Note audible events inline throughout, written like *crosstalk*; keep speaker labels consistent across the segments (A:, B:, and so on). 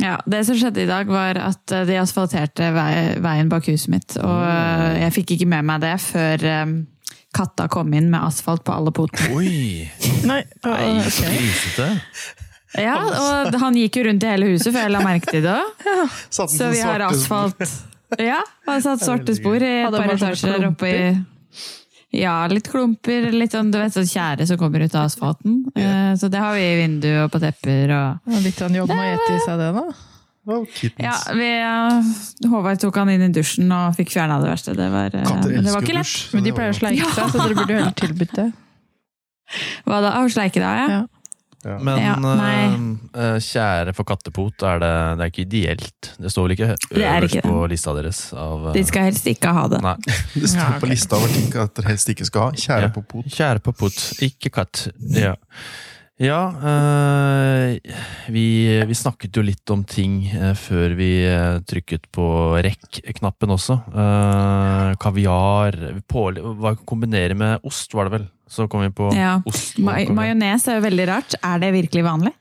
A: Ja, Det som skjedde i dag, var at eh, de asfalterte vei, veien bak huset mitt. Og eh, jeg fikk ikke med meg det før eh, katta kom inn med asfalt på alle potene.
B: Oi! *laughs*
C: Nei,
B: Nei, så grisete.
A: Ja, og han gikk jo rundt i hele huset, for jeg la merke til det òg. *laughs* Så vi har asfalt. Ja, har satt svarte spor i et par etasjer oppe i Ja, litt klumper, litt sånn du vet, sånn tjære som kommer ut av asfalten. Yeah. Så det har vi i vinduet og på tepper og
C: Ja, Litt av en jobb med å ete i seg det, da.
D: Oh.
A: Ja, vi, eh, Håvard tok han inn i dusjen og fikk fjerna det verste. Det var, eh, men det var ikke lett.
D: dusj.
C: Men de pleier å sleike seg, så dere burde heller tilbudt det.
A: Hva da? Å, sleike da, ja?
C: Ja.
D: Ja.
B: Men
A: Ja,
B: eh, kjære for kattepot, er det, det er ikke ideelt. Det står vel ikke
A: er
B: øverst på lista deres? Av, uh,
A: De skal helst ikke ha det.
B: Nei. *laughs*
D: Det står
C: Ja, okay.
D: på lista over ting at dere helst ikke skal ha. Kjære
B: Ja.
D: på pot.
B: Kjære på pot, ikke katt. Ja, ja øh, vi, vi snakket jo litt om ting øh, før vi eh, trykket på rekk-knappen også. Eh, kaviar påle- Hva kombinere med ost, var det vel? Så kom vi på
A: Ja.
B: ost.
A: Ma. Majones er jo veldig rart. Er det virkelig vanlig?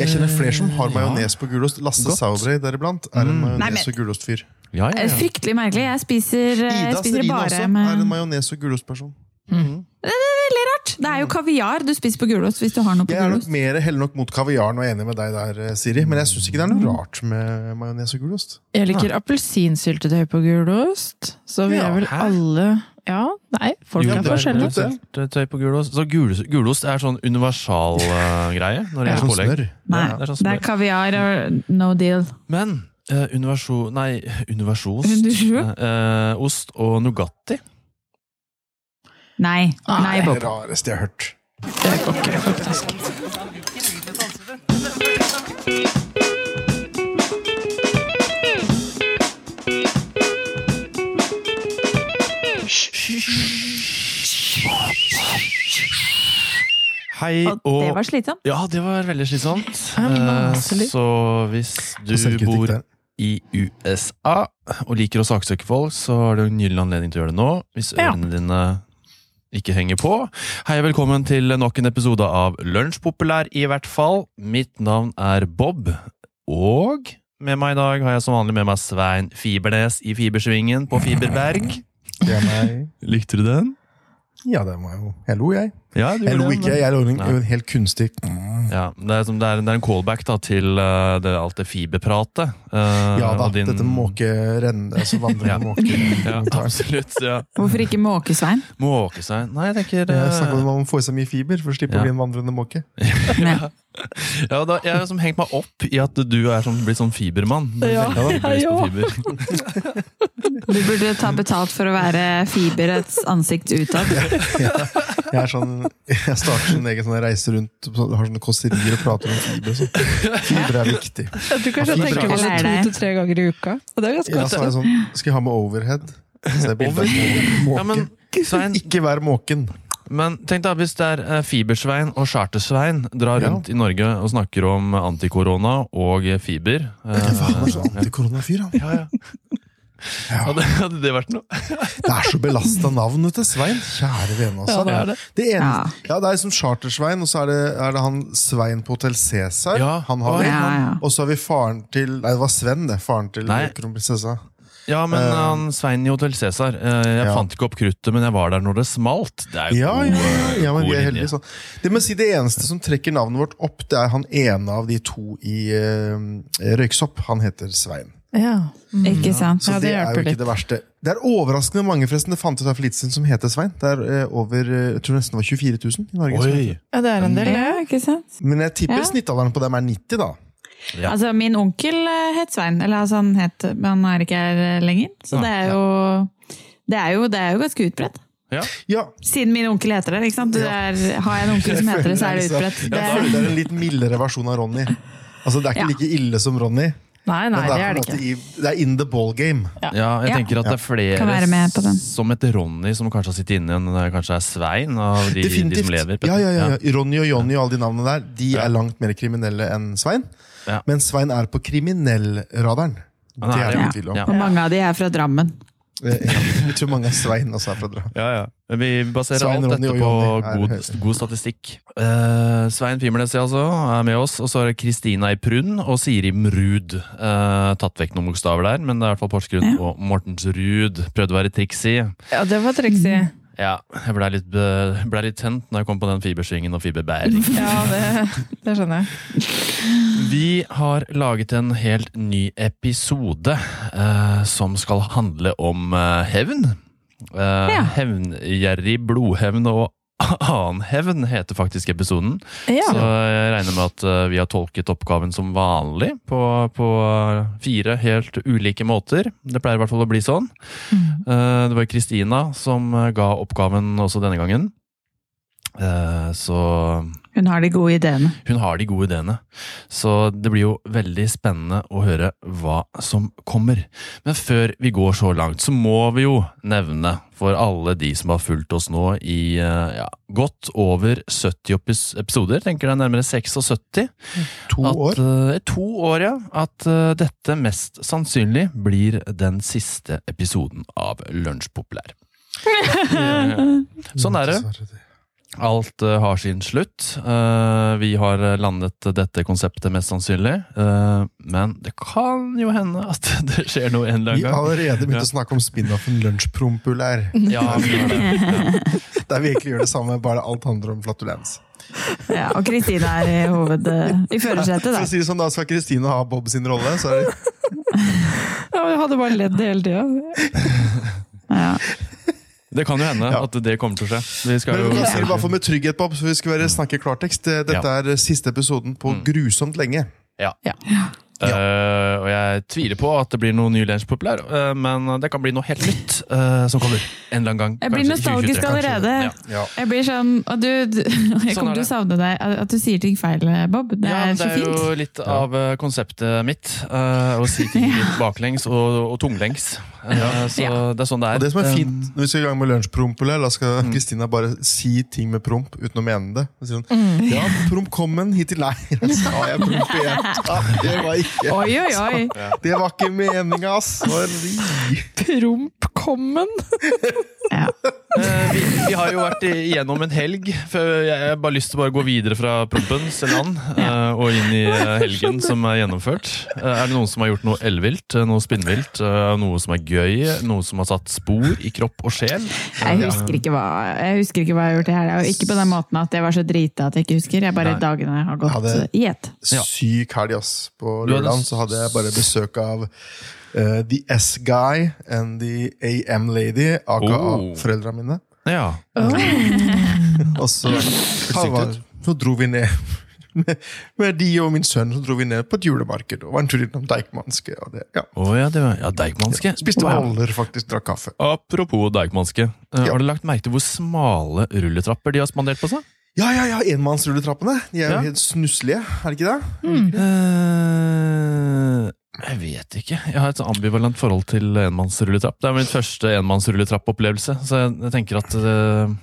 D: Jeg kjenner flere som har majones på gulost. Lasse
B: Saudrey,
D: Sauerbrei deriblant er en
B: Mm.
D: Majones- og gulostfyr.
B: Ja, ja, ja.
A: Fryktelig merkelig. Jeg spiser, jeg
D: Ida
A: spiser
D: Serine
A: bare
D: også er en
A: med
D: majones- og gulostperson.
A: Veldig rart! Det er jo kaviar du spiser på gulost hvis du har noe på
D: Jeg er nok
A: gulost.
D: mer heller nok mot kaviaren og enig med deg der, eh, Siri. Men jeg syns ikke det er noe rart med majones og gulost.
C: Jeg liker appelsinsyltetøy på gulost, så vi
D: Ja,
C: er vel
B: hæ?
C: alle Ja, nei, folk
B: Jo,
C: er
B: det er
C: forskjellige.
B: På gulost. Så gul, gulost er sånn universalgreie eh, når det
D: Ja. er
B: gjelder
D: sånn
B: pålegg.
D: smør.
A: Nei,
B: det er sånn
A: det er
B: smør.
A: kaviar og no deal.
B: Men uh, universjon... Nei, universalost.
A: Universjon?
B: Eh, ost og Nugatti.
A: Nei. Nei,
D: Det er
A: Bob.
D: det rareste jeg har hørt.
C: Det går ikke, faktisk.
B: Hei
A: Og det var slitsomt.
B: Ja, det var veldig slitsomt. Eh. Så hvis du bor i USA og liker å saksøke folk, så har du en gyllen anledning til å gjøre det nå. Hvis ørene dine ikke henger på. Hei og velkommen til nok en episode av Lunsjpopulær, i hvert fall. Mitt navn er Bob, og med meg i dag har jeg som vanlig med meg Svein Fibernes i Fibersvingen på Fiberberg. *laughs*
D: Det er meg.
B: Likte du den?
D: Ja, den var jo Jeg lo, jeg.
B: Ja, du
D: Jeg lo ikke.
B: men-
D: Jeg lo en, helt kunstig
B: Ja, det er, som, det, er, det er en callback da, til uh, det, alt det fiberpratet. Uh,
D: Ja da,
B: din-
D: dette måke renne, altså vandrende
B: Ja.
D: måke. *laughs*
B: Ja, absolutt. ja.
A: Hvorfor ikke måkesvein?
B: Måkesvein, Nei, jeg tenker
D: Jeg snakker om
B: eh,
D: at man får i seg mye fiber for å slippe
B: Ja.
D: å bli en vandrende måke. *laughs*
A: Ja.
B: Ja, da, Jeg har liksom hengt meg opp i at du er sånn, blitt sånn fibermann.
C: Ja,
B: på
C: ja.
B: fiber.
A: Du burde ta betalt for å være fiberets ansikt utad. *laughs*
D: Jeg er sånn, jeg starter en egen sånn reise rundt har sånne kåserier og prater om fiber. Så. Fiber er viktig.
C: Ja, du kanskje tenker på det to til tre ganger i uka. Og det er ganske
D: Ja,
C: godt.
D: så er jeg sånn, skal jeg ha med overhead? Jeg av.
B: Ja, men Svein,
D: Ikke vær måken.
B: Men tenk da, hvis det er eh, Fibersvein og Chartersvein drar
D: Ja.
B: rundt i Norge og snakker om antikorona og fiber
D: Det er sånn antikoronafyr, han. *laughs*
B: ja, ja. Hadde, hadde det vært noe? *laughs*
D: Det er så belasta navn, vet du. Svein. Kjære vene, altså.
C: Ja, det er det.
D: Det ene,
A: Ja.
D: ja, det er som Chartersvein, og så er det, er det han Svein på Hotell Cæsar.
B: Ja.
D: Han har oh.
A: Ja, ja.
D: Og så har vi faren til Nei, det var Sven, det. Faren til kronprinsessa.
B: Ja, men
D: uh,
B: han Svein i Hotell Cæsar. Uh, jeg
D: Ja.
B: fant ikke opp kruttet, men jeg var der når det smalt. Det er jo
D: Ja, ja, ja, ja, men
B: god
D: vi er heldige sånn. Det si det eneste som trekker navnet vårt opp, det er han ene av de to i uh, Røyksopp. Han heter Svein.
C: Ja. Mm.
A: Ikke sant?
D: Så
C: Ja,
D: det,
C: det
D: er jo ikke
C: litt.
D: det verste. Det er overraskende mange forresten, det fantes her for litt siden som heter Svein. Det er eh, over eh, jeg tror nesten det var 24 000 i Norge.
B: Oi!
C: ja, det er en del,
A: Ja, ikke sant?
D: Men jeg tipper
A: Ja.
D: snittalderen på dem er 90, da.
B: Ja.
A: Altså, min onkel eh, het Svein, eller altså han het, men han er ikke her eh, lenger. Så
B: ja,
A: det er jo, det er jo, det er jo ganske utbredt.
B: Ja.
D: Ja,
A: Siden min onkel heter det. ikke sant? Det er, har jeg en onkel som heter det, så er det utbredt.
D: Jeg
A: Det,
D: føler det er en litt mildere versjon av Ronny. Altså, Det er ikke
A: Ja.
D: like ille som Ronny,
C: Nei, nei,
D: det er,
C: er det ikke.
D: i, det er in the ball game.
B: Ja, jeg
A: Ja.
B: tenker at det er flere
A: Kan være med på den.
B: som heter Ronny, som kanskje har sittet inne enn det kanskje er Svein av de, de som lever.
D: Ja, ja, ja, ja. Ronny og Jonny og alle de navnene der De er langt mer kriminelle enn Svein.
B: Ja.
D: Men Svein er på kriminellradaren. Det
B: er
D: det ingen tvil om.
B: ja.
A: og mange av de er fra Drammen.
D: Eh, *laughs* Jeg tror mange er Svein også er fra Drammen.
B: Ja, ja. Vi baserer
D: Svein,
B: alt dette
D: og
B: på god, god statistikk. Uh, Svein Fimernes altså, er med oss, og så er det Kristina i Prund og Siri Mrud. Uh, tatt vekk noen bokstaver der, men det er i hvert fall Porsgrunn og Mortens Ruud. Prøvde å være triksy.
C: Ja, det var triksig.
B: Ja, jeg blei litt, eh, ble litt tent når jeg kom på den fibersvingen og fiberbæring. *laughs*
C: Ja, det, det skjønner jeg.
B: Vi har laget en helt ny episode eh, som skal handle om eh, hevn. Eh,
A: Ja.
B: Hevngjerrig blodhevn og annen hevn heter faktisk episoden.
C: Ja.
B: Så jeg regner med at eh, vi har tolket oppgaven som vanlig på, på eh, fire helt ulike måter. Det pleier i hvert fall å bli sånn. Mm. Det var Kristina som eh, ga oppgaven også denne gangen. Eh, Så
A: Hun har de gode ideene.
B: hun har de gode ideene. Så det blir jo veldig spennende å høre hva som kommer. Men før vi går så langt, så må vi jo nevne for alle de som har fulgt oss nå i eh, ja, godt over 70 episoder, tenker er nærmere 76,
D: To
B: at,
D: år.
B: eh, to år, ja. At eh, dette mest sannsynlig blir den siste episoden av Lunsjpopulær. *laughs* Sånn er det. Alt eh, har sin slutt. Eh, vi har landet dette konseptet mest sannsynlig. Eh, men det kan jo hende at *laughs* det skjer noe en eller annen gang.
D: Vi har allerede begynt
B: Ja.
D: å snakke om spin-offen Lunsjprompulær. *laughs*
B: Ja, vi har det. Ja. *laughs*
D: Der vi egentlig gjør det samme, bare alt handler om flatulens.
A: Ja, og Kristine er i hoved... i førersetet,
D: For å si det sånn, da skal Kristine ha Bob sin rolle, så er det
C: Ja, jeg hadde bare ledd hele tida.
A: Ja.
B: Det kan jo hende
D: Ja.
B: at det kommer til å skje. Vi skal
D: Men
B: jo
D: det bare få med trygghet, Bob, så vi skal være snakke klartekst. Dette
B: Ja.
D: er siste episoden på
B: Mm.
D: grusomt lenge.
B: Ja.
C: Ja.
B: Eh, og jeg tviler på at det blir noe ny lunsjpopulær, uh, men det kan bli noe helt nytt uh, som kommer en eller annen gang.
A: Jeg blir
B: Kanskje
A: nostalgisk
B: 2023.
A: allerede.
B: Ja.
D: Ja.
A: Jeg blir sånn Og du, du jeg
B: Sånn
A: kommer
B: er
A: til å savne deg. At du sier ting feil, Bob. Det
B: ja,
A: er så fint.
B: det er
A: fint.
B: jo litt av eh, konseptet mitt. eh, å si ting *laughs* litt baklengs og, og tunglengs. Eh, så
A: Ja.
B: det er sånn det er.
D: Og det som er fint når vi skal i gang med lunsjprompulær, da skal
B: Mm.
D: Kristina bare si ting med promp uten å mene det. Så sier hun, Ja, promp kommen en hittil. Nei, sa *laughs* jeg promp igjen? Ja, det var ikke
A: Oi, oi, oi!
D: Det var ikke meninga, sorry.
C: Prompkommen!
A: Ja.
B: Eh, vi, vi har jo vært igjennom en helg. For jeg har bare lyst til å bare gå videre fra prompens land eh, og inn i eh, helgen som er gjennomført. Er det noen som har gjort noe ellevilt, noe spinnvilt, noe som er gøy, noe som har satt spor i kropp og sjel?
A: Jeg husker, ikke hva, jeg husker ikke hva jeg har gjort i helga. Ikke på den måten at jeg var så drita at jeg ikke husker. Jeg bare
B: Nei.
A: Dagene har gått i ett.
D: Syk helg, ass. På
B: Du
D: lørdag så hadde jeg bare besøk av uh, The S-Guy and The AM Lady, aka
B: Oh.
D: foreldrene mine.
B: Ja. *laughs*
D: Og så, var, så dro vi ned med, *laughs* med de og min sønn så dro vi ned på et julemarked og var en tur innom Deichmanske. Og det, ja.
B: Oh, ja, det var ja, Deichmanske.
D: Spiste
B: Wow.
D: boller, faktisk. Drakk kaffe.
B: Apropos Deichmanske. Eh,
D: Ja.
B: Har du lagt merke til hvor smale rulletrapper de har spandert på seg?
D: Ja, ja, ja, enmannsrulletrappene. De er jo
B: Ja.
D: helt snusselige, er det ikke det?
B: Eh, jeg vet ikke. Jeg har et sånn ambivalent forhold til enmannsrulletrapp. Det er min første enmannsrulletrappopplevelse, så jeg, jeg tenker at eh,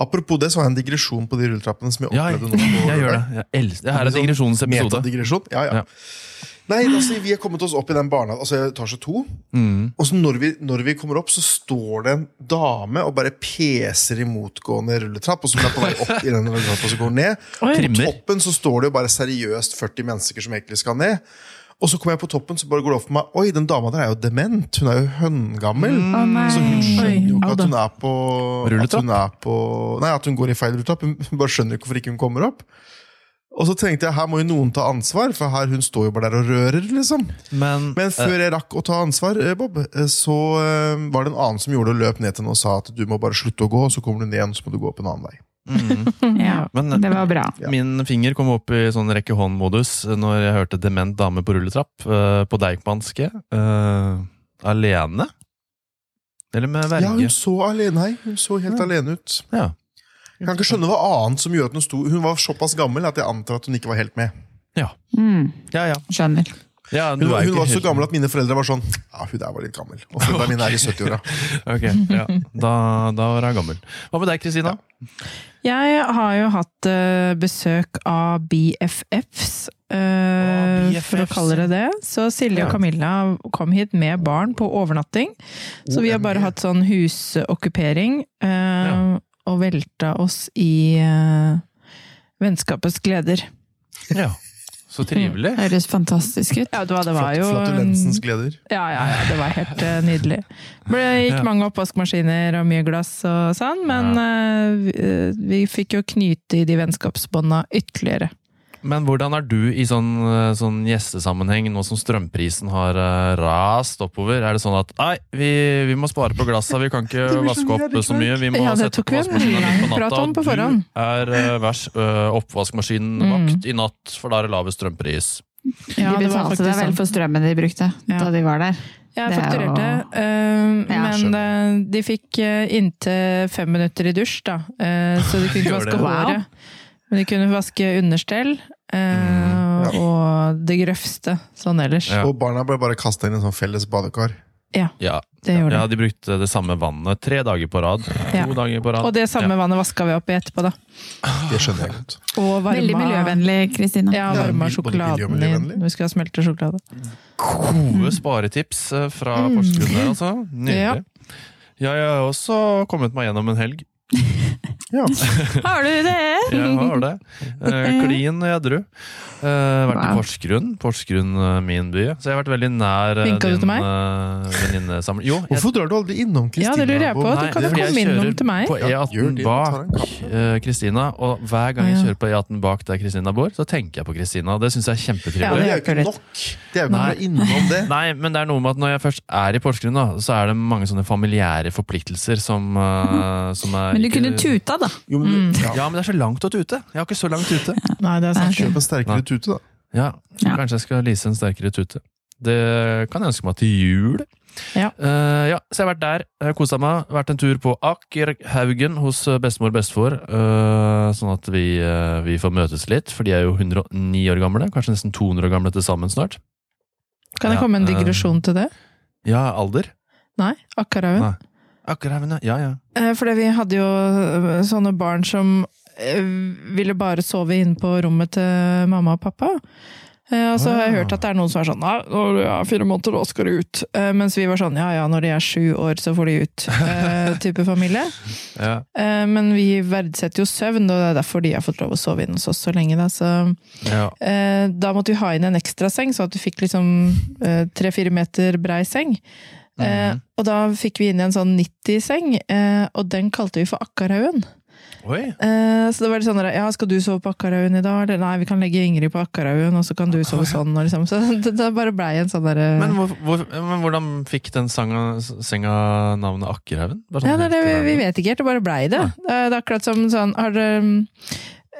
D: Apropos det, så har jeg en digresjon på de rulletrappene som jeg
B: Ja, jeg,
D: opplevde nå. på *laughs*
B: jeg gjør det. Jeg elsker, det her er digresjonens episode.
D: Metadigresjon? Ja, ja.
B: Ja.
D: Nei, altså, Vi er kommet oss opp i den barna, altså etasje to.
B: Mm.
D: Og så når vi, når vi kommer opp, så står det en dame og bare peser i motgående rulletrapp. Og så er på vei opp i den rulletrappa som går ned. På toppen så står det jo bare seriøst 40 mennesker som egentlig skal ned. Og så kommer jeg på toppen, så bare går det opp for meg Oi, den dama der er jo dement. Hun er jo høngammel.
A: Mm. Oh,
D: Så hun skjønner jo ikke at hun er på At hun er på Nei, at hun går i feil rulletrapp. Hun bare skjønner ikke hvorfor ikke hun kommer opp. Og så tenkte jeg her må jo noen ta ansvar, for her hun står jo bare der og rører. liksom
B: Men,
D: Men før jeg rakk å ta ansvar, eh, Bob, eh, så eh, var det en annen som gjorde det og løp ned til henne og sa at du må bare slutte å gå, og så kommer du ned igjen, så må du gå opp en annen vei.
B: mm, *laughs*
A: Ja, *laughs*
B: men
A: det var bra.
B: Min finger kom opp i sånn rekke hånd-modus når jeg hørte dement dame på rulletrapp eh, på Deichmanske. Uh, alene? Eller med
D: Ja, hun så alene, hei. Hun så helt
B: Ja.
D: alene ut.
B: Ja.
D: Jeg kan ikke skjønne hva annet som gjør at hun sto Hun var såpass gammel at jeg antar at hun ikke var helt med.
B: Ja.
A: Mm,
B: ja, ja.
A: skjønner.
B: Ja,
D: Hun, hun var så
B: helt-
D: gammel at mine foreldre var sånn Ja, hun der var litt gammel. Og foreldrene mine er i 70-åra. *laughs*
B: Ok, ja. Da, da var hun gammel. Hva med deg, Kristina?
C: Jeg har jo hatt uh, besøk av BFFs, uh,
B: ah, BFFs,
C: for å kalle det det. Så Silje og Camilla kom hit med barn på overnatting. Så vi har bare hatt sånn husokkupering, Uh,
B: Ja.
C: Og velta oss i uh, vennskapets gleder.
B: Ja, så trivelig. *laughs*
A: Høres fantastisk ut.
C: Ja, det var, det var jo
D: flatulensens gleder.
C: Ja, ja, ja, det var helt uh, nydelig. Det *laughs* gikk
B: Ja.
C: mange oppvaskmaskiner og mye glass og sånn, men uh, vi, vi fikk jo knyte i de vennskapsbånda ytterligere.
B: Men hvordan er du i sånn, eh, sånn gjestesammenheng, nå som strømprisen har eh, rast oppover? Er det sånn at nei, vi, vi må spare på glassa, vi kan ikke *laughs* vaske opp så mye. Vi må
C: Ja,
B: sette på vaskemaskinen på natta.
C: på
B: og. Du er uh, vers, øh, oppvaskmaskinvakt i natt, for da er det lavest strømpris.
C: Ja,
A: de
C: det var
A: betalte det vel
C: sånn.
A: for strømmen de brukte
C: Ja.
A: da de var der.
C: Jeg
A: er
C: fakturerte, eh,
A: Ja,
C: men eh, de fikk eh, inntil fem minutter i dusj, da. Eh, så de kunne ikke vaske håret. Wow. Men de kunne vaske understell, eh,
B: Mm,
D: ja.
C: og det grøvste sånn ellers.
B: Ja.
D: Og barna ble bare kasta inn i en sånn felles badekar.
B: Ja,
C: Det gjorde
B: ja,
C: de.
B: brukte det samme vannet tre dager på rad.
C: Ja.
B: To dager på rad.
C: Og det samme vannet vaska vi opp i etterpå, da.
D: Det skjønner jeg godt.
C: Og varma
A: Veldig miljøvennlig, Kristina.
C: Ja,
D: Ja,
C: varma sjokoladen i vi skal smelte sjokolade.
B: Gode sparetips fra fra Porsgrunn altså. Nydelig. Ja, jeg har også kommet meg gjennom en helg. *laughs*
D: Ja.
A: Har du det?
B: Jeg har det. Eh, *laughs* Klin edru. Eh, vært i Porsgrunn. Porsgrunn, eh, min by. Så jeg har vært veldig nær Vinket
C: Vinka du til
B: din venninnesamling. Jo, jeg,
D: Hvorfor drar du aldri innom Kristina?
C: Ja, det lurer jeg på.
D: på-
C: Du kan jo komme innom til meg.
B: På
D: Ja, gjør
B: E18
D: det, ta en
B: bak Kristina, og hver gang jeg kjører på E18 bak der Kristina bor, så tenker jeg på Kristina. Det syns jeg er
C: Ja,
B: kjempetrivelig.
D: Det er jo ikke nok. Det er jo ikke innom det.
B: Nei, men det er noe med at når jeg først er i Porsgrunn, da, så er det mange sånne familiære forpliktelser som, uh, som er
A: Men du
B: ikke-
A: kunne tuta, da.
D: Jo, men, ja.
B: Ja, men det er så langt å tute. Jeg har ikke så langt tute. *laughs*
C: Nei, det er sant.
D: Kjøp en sterkere
B: Nei.
D: tute, da.
B: Ja. Kanskje jeg skal lease en sterkere tute. Det kan jeg ønske meg til jul.
C: Ja.
B: Uh, ja, så jeg har vært der, kosa meg. Vært en tur på Akerhaugen hos eh, bestemor og bestefar. Uh, sånn at vi, uh, vi får møtes litt, for de er jo 109 år gamle. Kanskje nesten 200 år gamle til sammen snart.
C: Kan det
B: Ja,
C: komme en digresjon til det?
B: Ja, alder?
C: Nei? Akkerhaugen?
B: Akerhaugen, ja. ja.
C: Eh, Fordi vi hadde jo eh, sånne barn som eh, ville bare sove inne på rommet til mamma og pappa. Og så har jeg hørt at det er noen som er sånn Nei, når du er fire måneder, da skal du ut. Mens vi var sånn ja ja, når de er sju år, så får de ut. *laughs* type familie.
B: ja.
C: Men vi verdsetter jo søvn, og det er derfor de har fått lov å sove inne hos oss så lenge. Da. Så
B: ja.
C: da måtte vi ha inn en ekstra seng, så at du fikk liksom tre-fire meter brei seng. Eh,
B: Mhm.
C: og da fikk vi inn en sånn 90-seng, eh, og den kalte vi for Akkarhaugen. Eh, så det var litt sånn ja, skal du sove på Akkarhaugen i dag? Eller nei, vi kan legge Ingrid på Akkarhaugen, og så kan du sove sånn. Og liksom. Så *laughs* det, det bare blei en sånn derre
B: Men, men hvordan fikk den sanga, senga navnet Akkerhaugen? Sånn
C: Ja, det, det,
B: helt
C: vi vet ikke helt, det bare blei det. Det er, det er akkurat som sånn har det,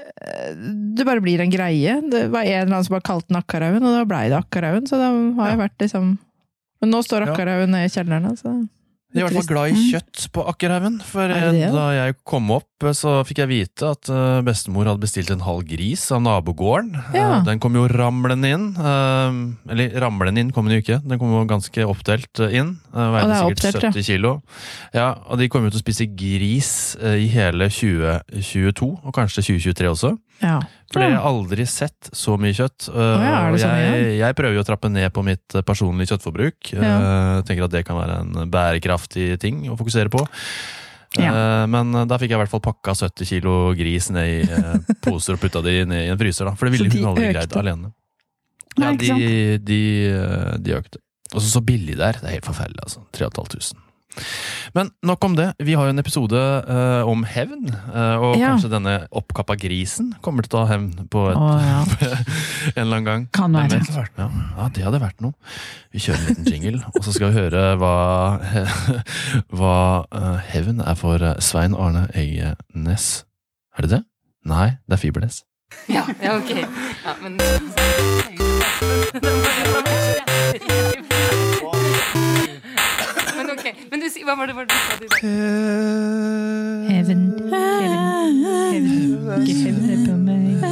C: eh, det bare blir en greie. Det var en eller annen som bare kalte den Akkarhaugen, og da blei det Akkarhaugen. Så da har jeg vært liksom Men nå står. Nede i kjelleren. altså.
B: Jeg er i hvert fall glad i kjøtt på Akkerhaugen. For da jeg kom opp, eh, så fikk jeg vite at eh, bestemor hadde bestilt en halv gris av nabogården. Eh,
C: Ja.
B: Den kom jo ramlende inn. Eller ramlende inn kom den jo ikke, den kom jo ganske oppdelt inn. Veide
C: det er
B: sikkert
C: oppdelt,
B: 70 kilo. Ja, og de kom jo til å spise gris i hele 2022, og kanskje 2023 også.
C: Ja.
B: For jeg har aldri sett så mye kjøtt. øh,
C: ja, er det
B: og jeg, jeg prøver jo å trappe ned på mitt personlige kjøttforbruk.
C: Ja.
B: Øh, tenker at det kan være en bærekraftig ting å fokusere på.
A: Ja.
B: Øh, men da fikk jeg i hvert fall pakka 70 kilo gris ned i poser og putta de ned i en fryser. da For det ville hun aldri greid alene. Ja, de, de, de økte. Og så så billig der. Det er helt forferdelig, altså. 3500. Men nok om det. Vi har jo en episode uh, om hevn. Uh, og
C: Ja.
B: kanskje denne oppkappa grisen kommer til å ta hevn på et
C: Å, ja. *laughs*
B: en eller annen gang.
A: Kan være.
B: Vet? Ja, ja, det hadde vært noe. Vi kjører en liten jingle, og så skal vi høre hva, *laughs* hva uh, hevn er for Svein Arne Eggenes. Er det det? Nei, det er Fibernes.
E: Ja, ja ok. Ja, men... *laughs* Men du, hva var det, hva var det du sa? Du?
C: Heaven, heaven, heaven. Ikke på meg.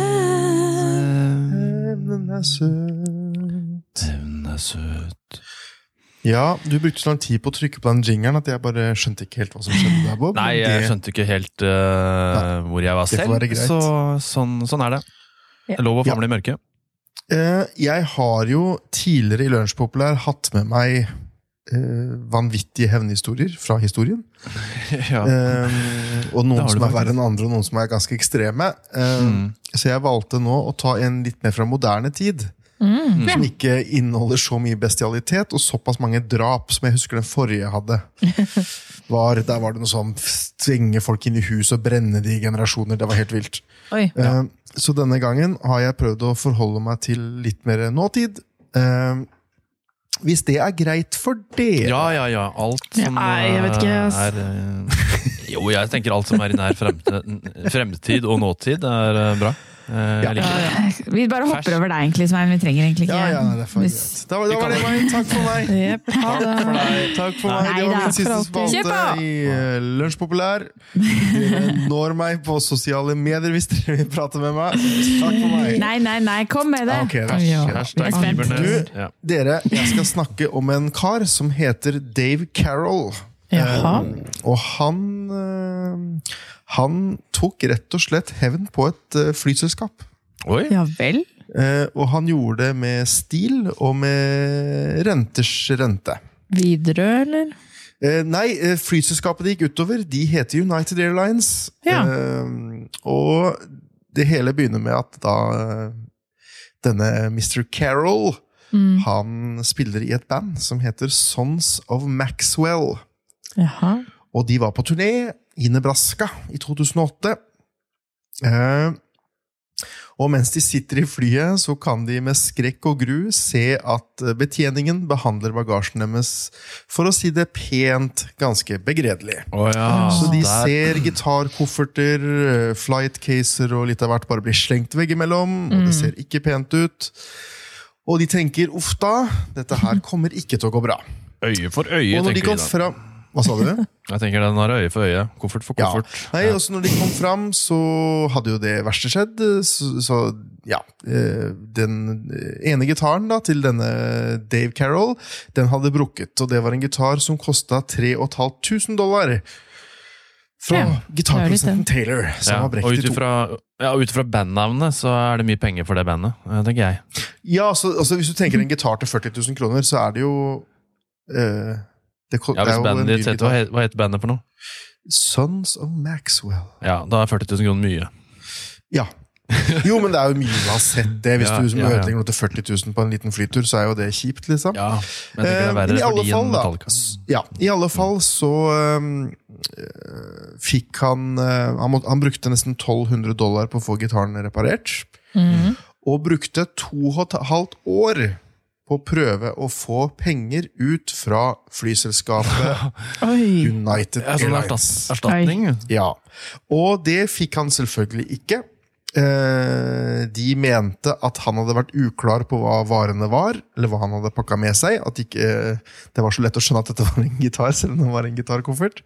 D: Hevnen er søt.
B: Hevn søt.
D: Ja, du brukte så lang tid på å trykke på den jingeren at jeg bare skjønte ikke helt hva som skjedde der, Bob.
B: Nei, jeg
D: Det-
B: skjønte ikke helt eh, hvor jeg var selv, så sånn, sånn er det.
C: Ja.
B: Det er Lov å
D: Ja.
B: i mørket.
D: Uh, Jeg har jo tidligere i Lunsjpopulær hatt med meg eh, vanvittige hevnhistorier fra historien. *laughs*
B: ja.
D: Eh, og noen som er verre enn andre, og noen som er ganske ekstreme. Eh,
B: Mm.
D: Så jeg valgte nå å ta en litt mer fra moderne tid.
C: Mm.
D: Som ikke inneholder så mye bestialitet og såpass mange drap som jeg husker den forrige jeg hadde. *laughs* Var, der var det noe sånn tvinge folk inn i hus og brenne de i generasjoner. Det var helt vilt.
C: Oi.
D: Eh, Så denne gangen har jeg prøvd å forholde meg til litt mer nåtid. Eh, Hvis det er greit for dere.
B: ja, ja, ja. Alt som
C: Nei, jeg vet ikke,
B: eh,
C: ass.
B: er eh, *laughs* Jo, jeg tenker alt som er i nær fremtid, fremtid og nåtid, er eh, bra. Eh,
D: Ja.
A: Vi bare hopper
B: Fers.
A: over deg, egentlig, Svein. Vi trenger egentlig ikke
D: Ja, ja, det er
A: Hvis-
D: Da, da var det meg. Takk for meg.
C: Jepp, ha det.
D: Takk for meg.
A: Nei
D: Det var min siste
C: for
D: spalte i uh, Lunsjpopulær. Når meg på sosiale medier hvis dere vil prate med meg. Takk for meg.
A: Nei, nei, nei, kom med det!
D: Okay, ok, det
C: Ja.
B: Hashtag
A: Jeg er spent.
B: Fibernes.
D: Du- Dere, jeg skal snakke om en kar som heter Dave Carroll. Eh, og han eh, Han tok rett og slett hevn på et eh, flyselskap.
B: Oi!
C: Ja vel.
D: Eh, og han gjorde det med stil og med renters rente.
C: Widerøe, eller?
D: Eh, nei, flyselskapet det gikk utover, de heter United Airlines.
C: Ja.
D: Og det hele begynner med at da denne Mr. Carroll
C: Mm.
D: han spiller i et band som heter Sons of Maxwell.
C: Jaha.
D: Og de var på turné i Nebraska i 2008. Eh, og mens de sitter i flyet, så kan de med skrekk og gru se at betjeningen behandler bagasjen deres, for å si det pent, ganske begredelig.
B: Oh, ja.
D: Så de
B: der-
D: ser gitarkofferter, eh, flightcaser og litt av hvert bare blir slengt veggimellom, og det ser ikke pent ut. Og de tenker uff da, dette her kommer ikke til å gå bra.
B: Øye for øye,
D: Og når de
B: tenker de da.
D: fram Hva sa du? *laughs*
B: Jeg tenker den har øye for øye. Koffert for
D: Ja.
B: koffert.
D: Nei, også når de kom fram, så hadde jo det verste skjedd. Så, så ja eh, Den ene gitaren da, til denne Dave Carroll, den hadde brukket. Og det var en gitar som kosta 3500 dollar. Fra
C: Ja,
D: gitarprodusenten Taylor, som
B: Ja, og
D: brekt
B: ut
D: i to.
B: ifra ja, ut ifra bandnavnet så er det mye penger for det bandet, eh, tenker jeg.
D: Ja, så, altså, Hvis du tenker en gitar til 40 000 kroner, så er det jo eh, det, kom,
B: Ja, hvis bandet ditt heter, hva, het, hva heter bandet for noe?
D: Sons of Maxwell.
B: Ja, Da er 40 000 kroner mye.
D: Ja. Jo, men det er jo mye du har sett det. Hvis
B: Ja,
D: du
B: ja, ja.
D: ødelegger noe til 40 000 på en liten flytur, så er jo det kjipt, liksom.
B: Ja, men det det er
D: Eh, i alle fall, da. Ja, I alle fall så øh, fikk han uh, han, må, han brukte nesten 1200 dollar på å få gitaren reparert.
C: Mhm.
D: Og brukte to og et halvt år på å prøve å få penger ut fra flyselskapet *laughs*
C: United
D: United
B: Ja, sånn
D: Airlines.
B: erstatning?
D: Ja, Og det fikk han selvfølgelig ikke. Eh, de mente at han hadde vært uklar på hva varene var, eller hva han hadde pakka med seg. At ikke, det var så lett å skjønne at dette var en gitar, selv om det var en gitarkoffert.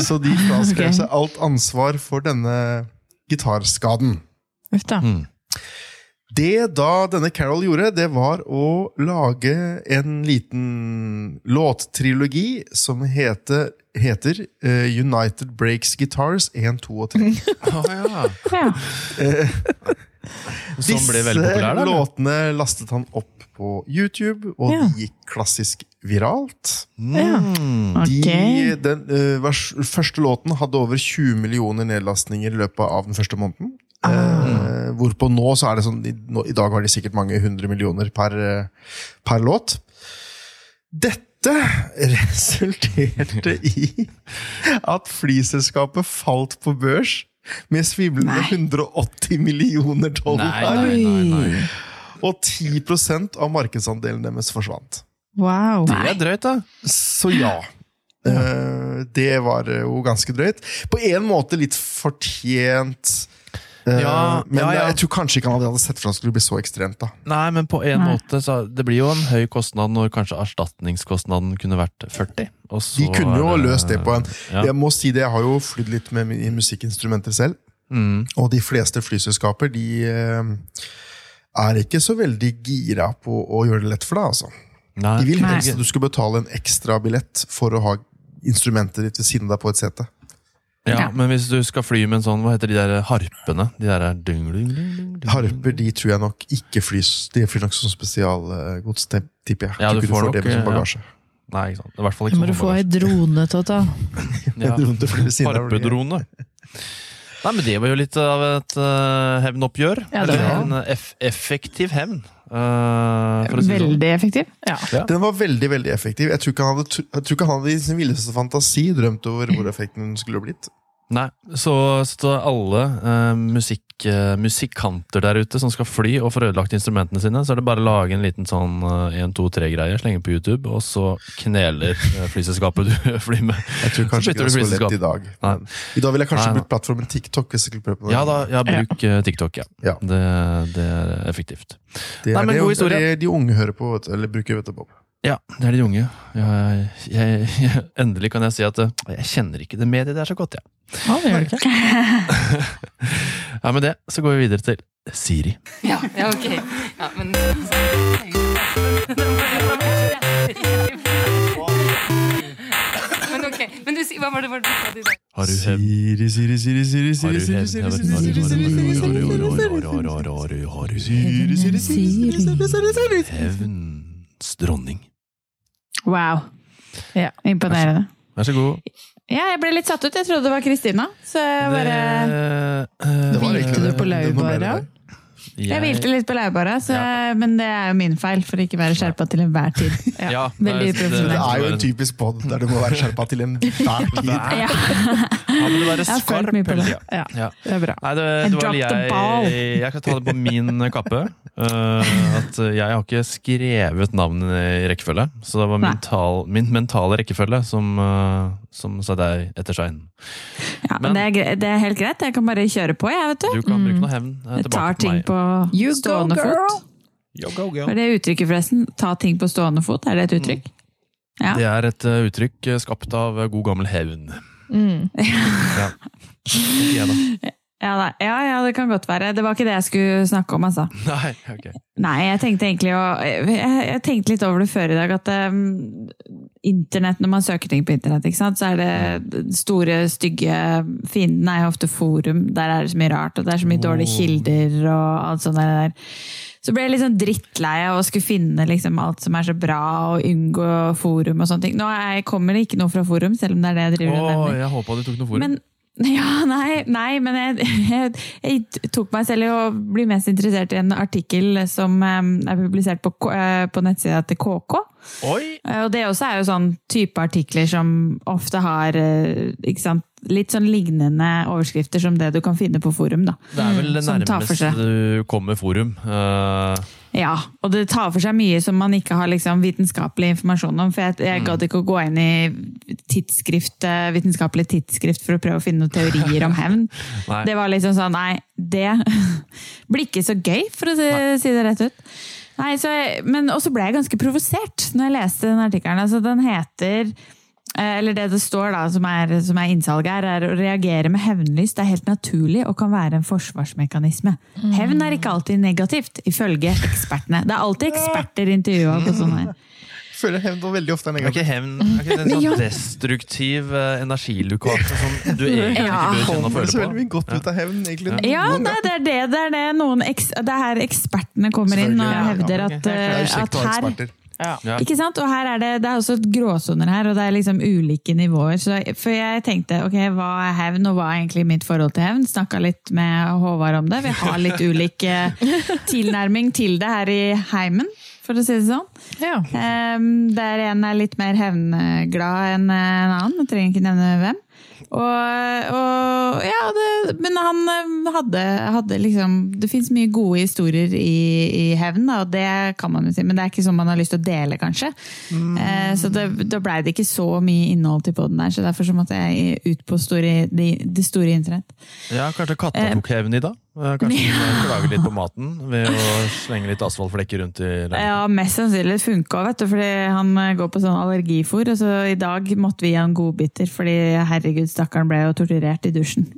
D: Så de fraskrev
A: okay.
D: seg alt ansvar for denne gitarskaden.
C: Uff da.
B: Mm.
D: Det da denne Carol gjorde, det var å lage en liten låttrilogi som heter, heter uh, United Breaks Guitars 1, 2 og 3.
B: Å, *laughs* ja.
A: Ja.
B: Som ble veldig populær, da? Disse
D: låtene lastet han opp på YouTube, og
C: Ja.
D: de gikk klassisk viralt.
C: Ja.
B: Okay.
D: De, den uh, vers, første låten hadde over 20 millioner nedlastninger i løpet av den første måneden. Eh, hvorpå nå så er det sånn i, nå, I dag har de sikkert mange hundre millioner per, eh, per låt. Dette *laughs* resulterte i at flyselskapet falt på børs med svimlende 180 millioner dollar.
B: nei, nei, nei.
D: Og 10% av markedsandelen deres forsvant.
C: Wow.
B: Det er drøyt, da.
D: Så ja. Eh, det var jo ganske drøyt. På en måte litt fortjent. Eh,
B: Ja,
D: men
B: ja, ja.
D: jeg tror kanskje ikke han hadde sett for seg at det skulle bli så ekstremt. da.
B: Nei, men på en
A: Nei.
B: måte så Det blir jo en høy kostnad når kanskje erstatningskostnaden kunne vært 40. Og så
D: De kunne jo løst det på en
B: Ja.
D: Jeg må si det, jeg har jo flydd litt med i musikkinstrumenter selv.
B: Mm.
D: Og de fleste flyselskaper de eh, er ikke så veldig gira på å gjøre det lett for deg. altså.
B: Nei,
D: De vil helst at du skal betale en ekstra billett for å ha instrumentet ditt ved siden av deg på et sete.
B: Ja,
A: Ja.
B: Men hvis du skal fly med en sånn, hva heter de der harpene? De der er dung, dung, dung, dung.
D: Harper de tror jeg nok ikke flys. De flyr nok som spesialgods, tipper jeg.
B: Ja, du
D: ikke
B: får
D: får det
B: nok,
D: med som
B: ja. Nei, ikke sant. I hvert fall ikke
C: må du
B: som
C: få ei drone til å ta.
B: Ja. Harpedrone. Nei, men det var jo litt av et uh, hevnoppgjør.
C: Ja, det
B: Eller en eff effektiv hevn. For å si veldig sånn.
A: Veldig effektiv.
C: Ja.
D: Den var veldig veldig effektiv. Jeg tror ikke han hadde, jeg tror ikke han hadde i sin villeste fantasi drømt over hvor effekten skulle blitt.
B: Nei, så, så alle uh, musikk, uh, musikanter der ute som skal fly og får ødelagt instrumentene sine, så er det bare å lage en liten sånn 1-2-3-greie, slenge på YouTube, og så kneler eh, flyselskapet du *laughs* flyr med.
D: Jeg tror kanskje ikke det er så lett i dag.
B: Nei.
D: Men I dag ville jeg kanskje
B: Nei, nei.
D: brukt plattformen TikTok. hvis jeg på.
B: Ja da, ja, bruk eh, TikTok, ja.
D: Ja.
B: Det, det er effektivt.
D: Det
B: Nei,
D: er
B: men
D: det,
B: god historie.
D: det er de unge hører på, vet du, eller bruker, vet du, Bob.
B: Ja, det er de unge. Jeg, jeg, jeg, endelig kan jeg si at eh, jeg kjenner ikke det mediet der så godt, jeg.
C: Ja, det gjør du ikke.
B: Ja, med det så går vi videre til Siri.
E: Ja, ja, ok. Ja, men Men ok, men du, hva var det var det du sa til deg?
B: Har du hevn?
D: Siri, Siri, Siri, Siri, Siri, Siri. Siri, Siri, Siri, Siri, Siri, Siri, Siri, Siri,
A: Wow.
C: Ja.
A: Imponerende.
B: Vær så god.
A: Ja, jeg ble litt satt ut. Jeg trodde det var Kristina. Så jeg bare
B: Det, eh,
D: Det var
C: Hvilte du på
D: Det
C: laurbæra?
D: være.
A: Jeg hvilte litt på laurbæra, ja. men det er jo min feil for å ikke være skjerpa til enhver tid. *laughs*
B: Ja,
A: ja
B: det-
A: er,
D: Det er jo en typisk pod der du må være skjerpa til enhver *laughs* tid.
A: Ja.
B: Ja, men det være
A: Jeg har følt
B: skarp
A: mye på
B: hele
A: det.
B: tida.
C: Ja,
B: Ja.
C: det er bra.
B: Nei, det, det
A: ball.
B: jeg, jeg kan ta det på min kappe. Eh, at jeg har ikke skrevet navnet i rekkefølge. Så det var mental, min mentale rekkefølge som, uh, som sa deg etter seg inn.
A: Ja, men det er, gre- det er helt greit. Jeg kan bare kjøre på, jeg, vet
B: Du
A: du.
B: kan bruke noe hevn eh,
A: Jeg tar
B: tilbake på
A: ting
B: meg.
A: på
C: You go,
A: stående
C: girl!
A: fot.
B: Yo, go, go.
A: Hva er det uttrykket, forresten? Ta ting på stående fot, er det et uttrykk? Ja.
B: Det er et eh, uttrykk eh, skapt av eh, god gammel hevn.
C: Mm.
B: Ja. *laughs* Jeg, da. *laughs*
A: Ja, ja, ja, det kan godt være. Det var ikke det jeg skulle snakke om, altså. *laughs*
B: Nei, ok.
A: Nei, jeg tenkte egentlig å Jeg, jeg tenkte litt over det før i dag, at um, internett, når man søker ting på internett, ikke sant, så er det store, stygge fienden er jo ofte forum. Der er det så mye rart, og det er så mye dårlige kilder og alt sånt der. Så ble jeg litt sånn drittlei av å skulle finne liksom alt som er så bra, og unngå forum og sånne ting. Nå jeg, kommer det ikke noe fra forum, selv om det er det jeg driver med.
B: Å, jeg håpa du tok noe forum.
A: Men *laughs* ja, nei, nei men jeg, jeg, jeg tok meg selv i å bli mest interessert i en artikkel som er publisert på, eh, på nettsida til KK.
B: Oi!
A: Eh, Og det også er jo sånn type artikler som ofte har eh, ikke sant, litt sånn lignende overskrifter som det du kan finne på forum. da.
B: Det er vel det nærmeste du kommer forum. Uh...
A: Ja, og det tar for seg mye som man ikke har liksom vitenskapelig informasjon om. For jeg, jeg gadd ikke å gå inn i tidsskrift, eh, vitenskapelig tidsskrift for å prøve å finne noen teorier om hevn. *laughs* Det var liksom sånn, nei, det *laughs* blir ikke så gøy, for å si, si det rett ut. Nei, så jeg, men også ble jeg ganske provosert når jeg leste den artikkelen. Altså, den heter eller det det står da, som er, som er innsalget her, er å reagere med hevnlyst er helt naturlig og kan være en forsvarsmekanisme. Hevn er ikke alltid negativt, ifølge ekspertene. Det er alltid eksperter intervjua på sånne her.
D: Jeg føler hevn var veldig ofte Er
B: ikke
D: negativt.
B: hevn er ikke det en *laughs* sånn destruktiv uh, energilukasse som du egentlig
A: Ja.
B: ikke bør kjenne og føle
D: så veldig
B: på?
D: mye godt ut av hevn, egentlig.
A: Ja,
D: Noen
A: nei, det er det. Det er det noen eks, det er her ekspertene kommer inn og hevder at, eh, at her.
B: Ja.
A: Ikke sant? Og her er det, det er også gråsoner her, og det er liksom ulike nivåer. Så, for jeg tenkte, ok, hva er hevn, og hva er egentlig mitt forhold til hevn? Snakka litt med Håvard om det. Vi har litt ulik eh, *laughs* tilnærming til det her i heimen, for å si det sånn.
C: Ja.
A: Um, der en er litt mer hevnglad enn en annen, jeg trenger ikke nevne hvem. Og, og ja, det, men han eh, hadde, hadde liksom Det fins mye gode historier i, i hevn, og det kan man jo si, men det er ikke sånn man har lyst til å dele, kanskje. Eh, så det, da blei det ikke så mye innhold til poden der, så derfor så måtte jeg ut på store, det, det store internett.
B: Ja, kanskje katta tok hevn i dag? Eh, Kanskje ja. *laughs* klager litt på maten ved å slenge litt asfaltflekker rundt i leiligheten?
A: Ja, mest sannsynlig funka, vet du, fordi han eh, går på sånn allergifôr. Og så i dag måtte vi gi han godbiter, fordi herregud, stakkaren ble jo torturert i dusjen. *laughs*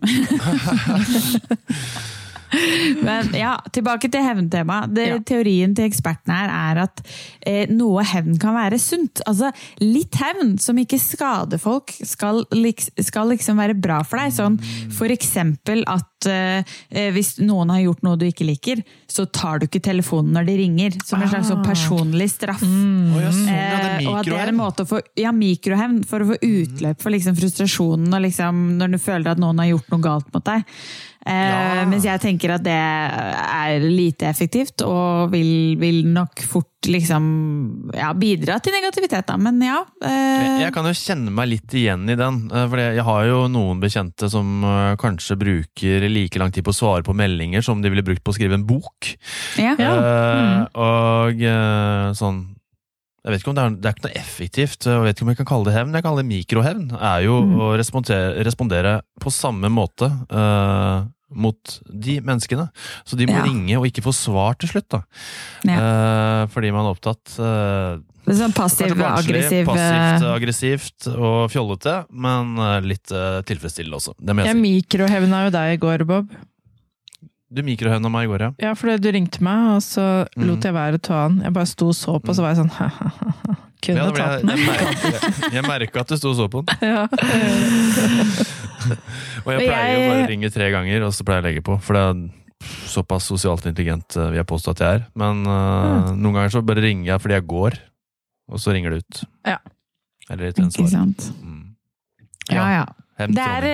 A: *laughs* *laughs* Men ja, tilbake til hevntemaet.
C: Ja.
A: Teorien til ekspertene her er at eh, noe hevn kan være sunt. Altså, litt hevn som ikke skader folk, skal, skal liksom være bra for deg. Sånn, for eksempel at eh, eh, hvis noen har gjort noe du ikke liker, så tar du ikke telefonen når de ringer. Som en slags ah. personlig straff.
B: Mm. ja, sånn, ja, det
A: Eh, og at det er en måte å få ja, mikrohevn for å få utløp for liksom frustrasjonen og liksom når du føler at noen har gjort noe galt mot deg. Eh,
B: Ja.
A: Mens jeg tenker at det er lite effektivt og vil, vil nok fort liksom ja, bidra til negativitet, da. Men ja.
B: Jeg,
A: Eh,
B: jeg kan jo kjenne meg litt igjen i den. eh, For jeg har jo noen bekjente som eh, kanskje bruker like lang tid på å svare på meldinger som de ville brukt på å skrive en bok.
A: ja.
B: Eh, og eh, sånn jeg vet ikke om det er, det er ikke noe effektivt, jeg vet ikke om jeg kan kalle det hevn. Jeg kaller det mikrohevn. er jo
A: Mm.
B: å respondere, respondere på samme måte uh, mot de menneskene. Så de må
A: Ja.
B: ringe og ikke få svar til slutt, da.
A: Ja.
B: Uh, fordi man er opptatt Uh,
A: Det er sånn
B: Kanskje barnslig,
A: passiv-aggressiv
B: Passivt, aggressivt og fjollete, men litt tilfredsstillende også. Det må
C: Jeg
B: jeg si.
C: mikrohevna jo deg i går, Bob.
B: Du mikrohøna meg i går, ja.
C: Ja, for du ringte meg, og så
B: Mm.
C: lot jeg være å ta den. Jeg bare sto og så på, og så var jeg sånn *laughs* Kunne
B: ja
C: ha
B: Kunne ja,
C: tatt
B: jeg,
C: den.
B: jeg, jeg merka at du sto og så på den. *laughs*
C: Ja. *laughs*
B: Og jeg pleier jo bare å ringe tre ganger, og så pleier jeg å legge på. For det er såpass sosialt intelligent eh, vil jeg påstå at jeg er. Men eh, noen ganger så bare ringer jeg fordi jeg går, og så ringer det ut.
C: Ja.
B: Eller litt en
A: Ikke sant.
B: Mm.
A: Ja, ja.
B: Hevn,
A: Det er,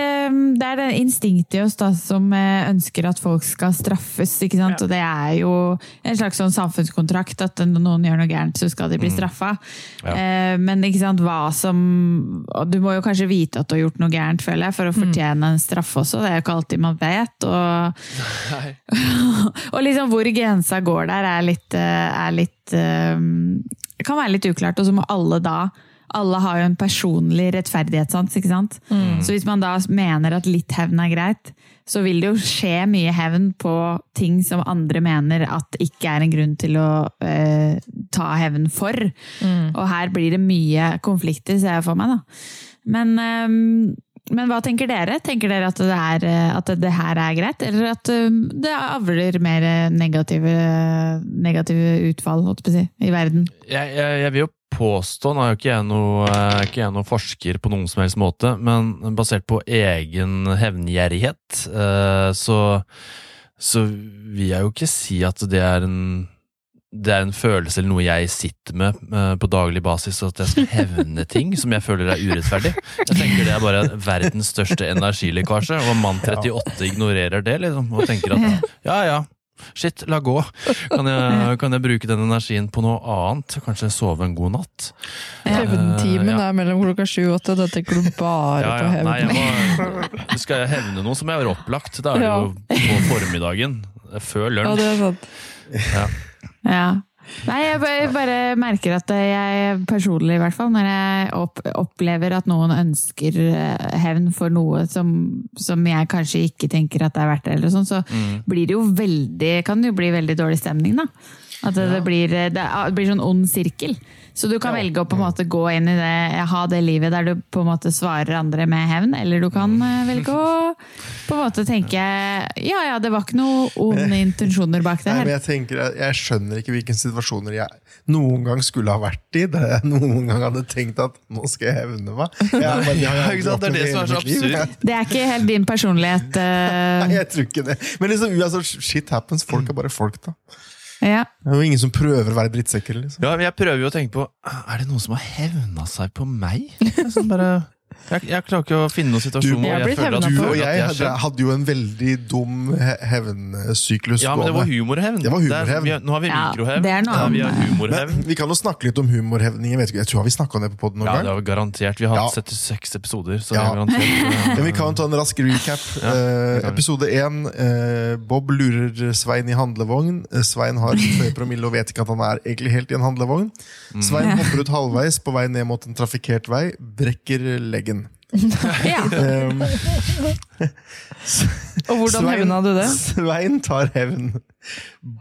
A: det er det instinktet i oss da, som ønsker at folk skal straffes. ikke sant?
C: Ja.
A: Og det er jo en slags sånn samfunnskontrakt at når noen gjør noe gærent, så skal de bli
B: Mm. Ja.
A: Eh, Men ikke sant, hva som og Du må jo kanskje vite at du har gjort noe gærent, føler jeg, for å fortjene en straff også. Det er jo ikke alltid man vet. Og, *laughs* og liksom hvor grensa går der, er litt, eh, er litt eh, kan være litt uklart. Og så må alle da alle har jo en personlig rettferdighetssans, ikke sant? Så hvis man da mener at litt hevn er greit, så vil det jo skje mye hevn på ting som andre mener at ikke er en grunn til å eh, ta hevn for. Og her blir det mye konflikter, ser jeg for meg, da. Men, ehm, men hva tenker dere? Tenker dere at det, er, eh, at det her er greit, eller at ehm, det avler mer negative, negative utfall holdt jeg på å si, i verden?
B: Jeg, jeg, jeg vil jo påstå, nå er jo ikke jeg, noe, eh, ikke jeg noe forsker på noen som helst måte, men basert på egen hevngjerrighet, eh, så, så vil jeg jo ikke si at det er en det er en følelse eller noe jeg sitter med eh, på daglig basis, at jeg skal hevne *laughs* ting som jeg føler er urettferdig. Jeg tenker det er bare verdens største energilekkasje, og mann 38 ignorerer det, liksom, og tenker at ja ja, shit, la gå. Kan jeg, kan jeg bruke den energien på noe annet? Kanskje sove en god natt?
C: Hevntimen
B: Eh, ja.
C: er mellom klokka sju og åtte, da tenker du bare
B: Ja,
C: på
B: ja.
C: hevn.
B: Nei, jeg må, skal jeg hevne noe, så må jeg være opplagt. Da er det
C: Ja.
B: jo på formiddagen. Før
C: Ja, det er sant.
B: Ja.
A: Ja. Nei, jeg bare, bare merker at jeg personlig, i hvert fall, når jeg opp, opplever at noen ønsker eh, hevn for noe som, som jeg kanskje ikke tenker at det er verdt eller sånn, så
B: Mm.
A: blir det jo veldig, kan det jo bli veldig dårlig stemning, da. At det, det, blir, det blir sånn ond sirkel. Så du kan
B: Ja.
A: velge å på en måte gå inn i det, ha det livet der du på en måte svarer andre med hevn, eller du kan eh, velge å på en måte tenke ja ja, det var ikke noe onde *laughs* intensjoner bak det her.
D: Nei, men jeg, tenker, jeg, jeg skjønner ikke hvilke situasjoner jeg noen gang skulle ha vært i. Der jeg noen gang hadde tenkt at nå skal jeg hevne meg. Jeg, men jeg har
B: Ja, *laughs* ikke sant? Det er det som er så absurd.
A: Det er ikke helt din personlighet. Uh... *laughs*
D: Nei, jeg tror ikke det. Men liksom, altså, shit happens. Folk er bare folk, da.
A: Ja.
D: Det er jo ingen som prøver å være drittsekker. Liksom.
B: Ja, men jeg prøver jo å tenke på Er det noen som har hevna seg på meg? Liksom bare, jeg, jeg klarer ikke å finne noen situasjon
D: Du-
C: Jeg
B: jeg føler at,
D: Du og jeg hadde, hadde jo en veldig dum he- hevnsyklus
B: Ja, men det var humorhevn.
D: Det var humorhevn.
B: vi nå har vi mikrohevn.
A: det
B: ja, vi har humorhevn.
D: Men vi kan jo snakke litt om humorhevning. Jeg, vet ikke, jeg tror har vi snakka om det på poden noen
B: Ja, det
D: gang.
B: var garantert. Vi har
D: Ja.
B: 76 episoder, så
D: Ja.
B: det. *laughs*
D: Men vi kan ta en rask recap. Eh,
B: det vi.
D: episode én. Uh, Bob lurer Svein i handlevogn. Eh, Svein har høy promille og vet ikke at han er egentlig helt i en handlevogn. Svein hopper ut halvveis på vei ned mot en trafikkert vei, brekker leggen. *laughs*
A: ja.
D: Um, *laughs*
C: Og hvordan hevna du det?
D: Svein tar hevn.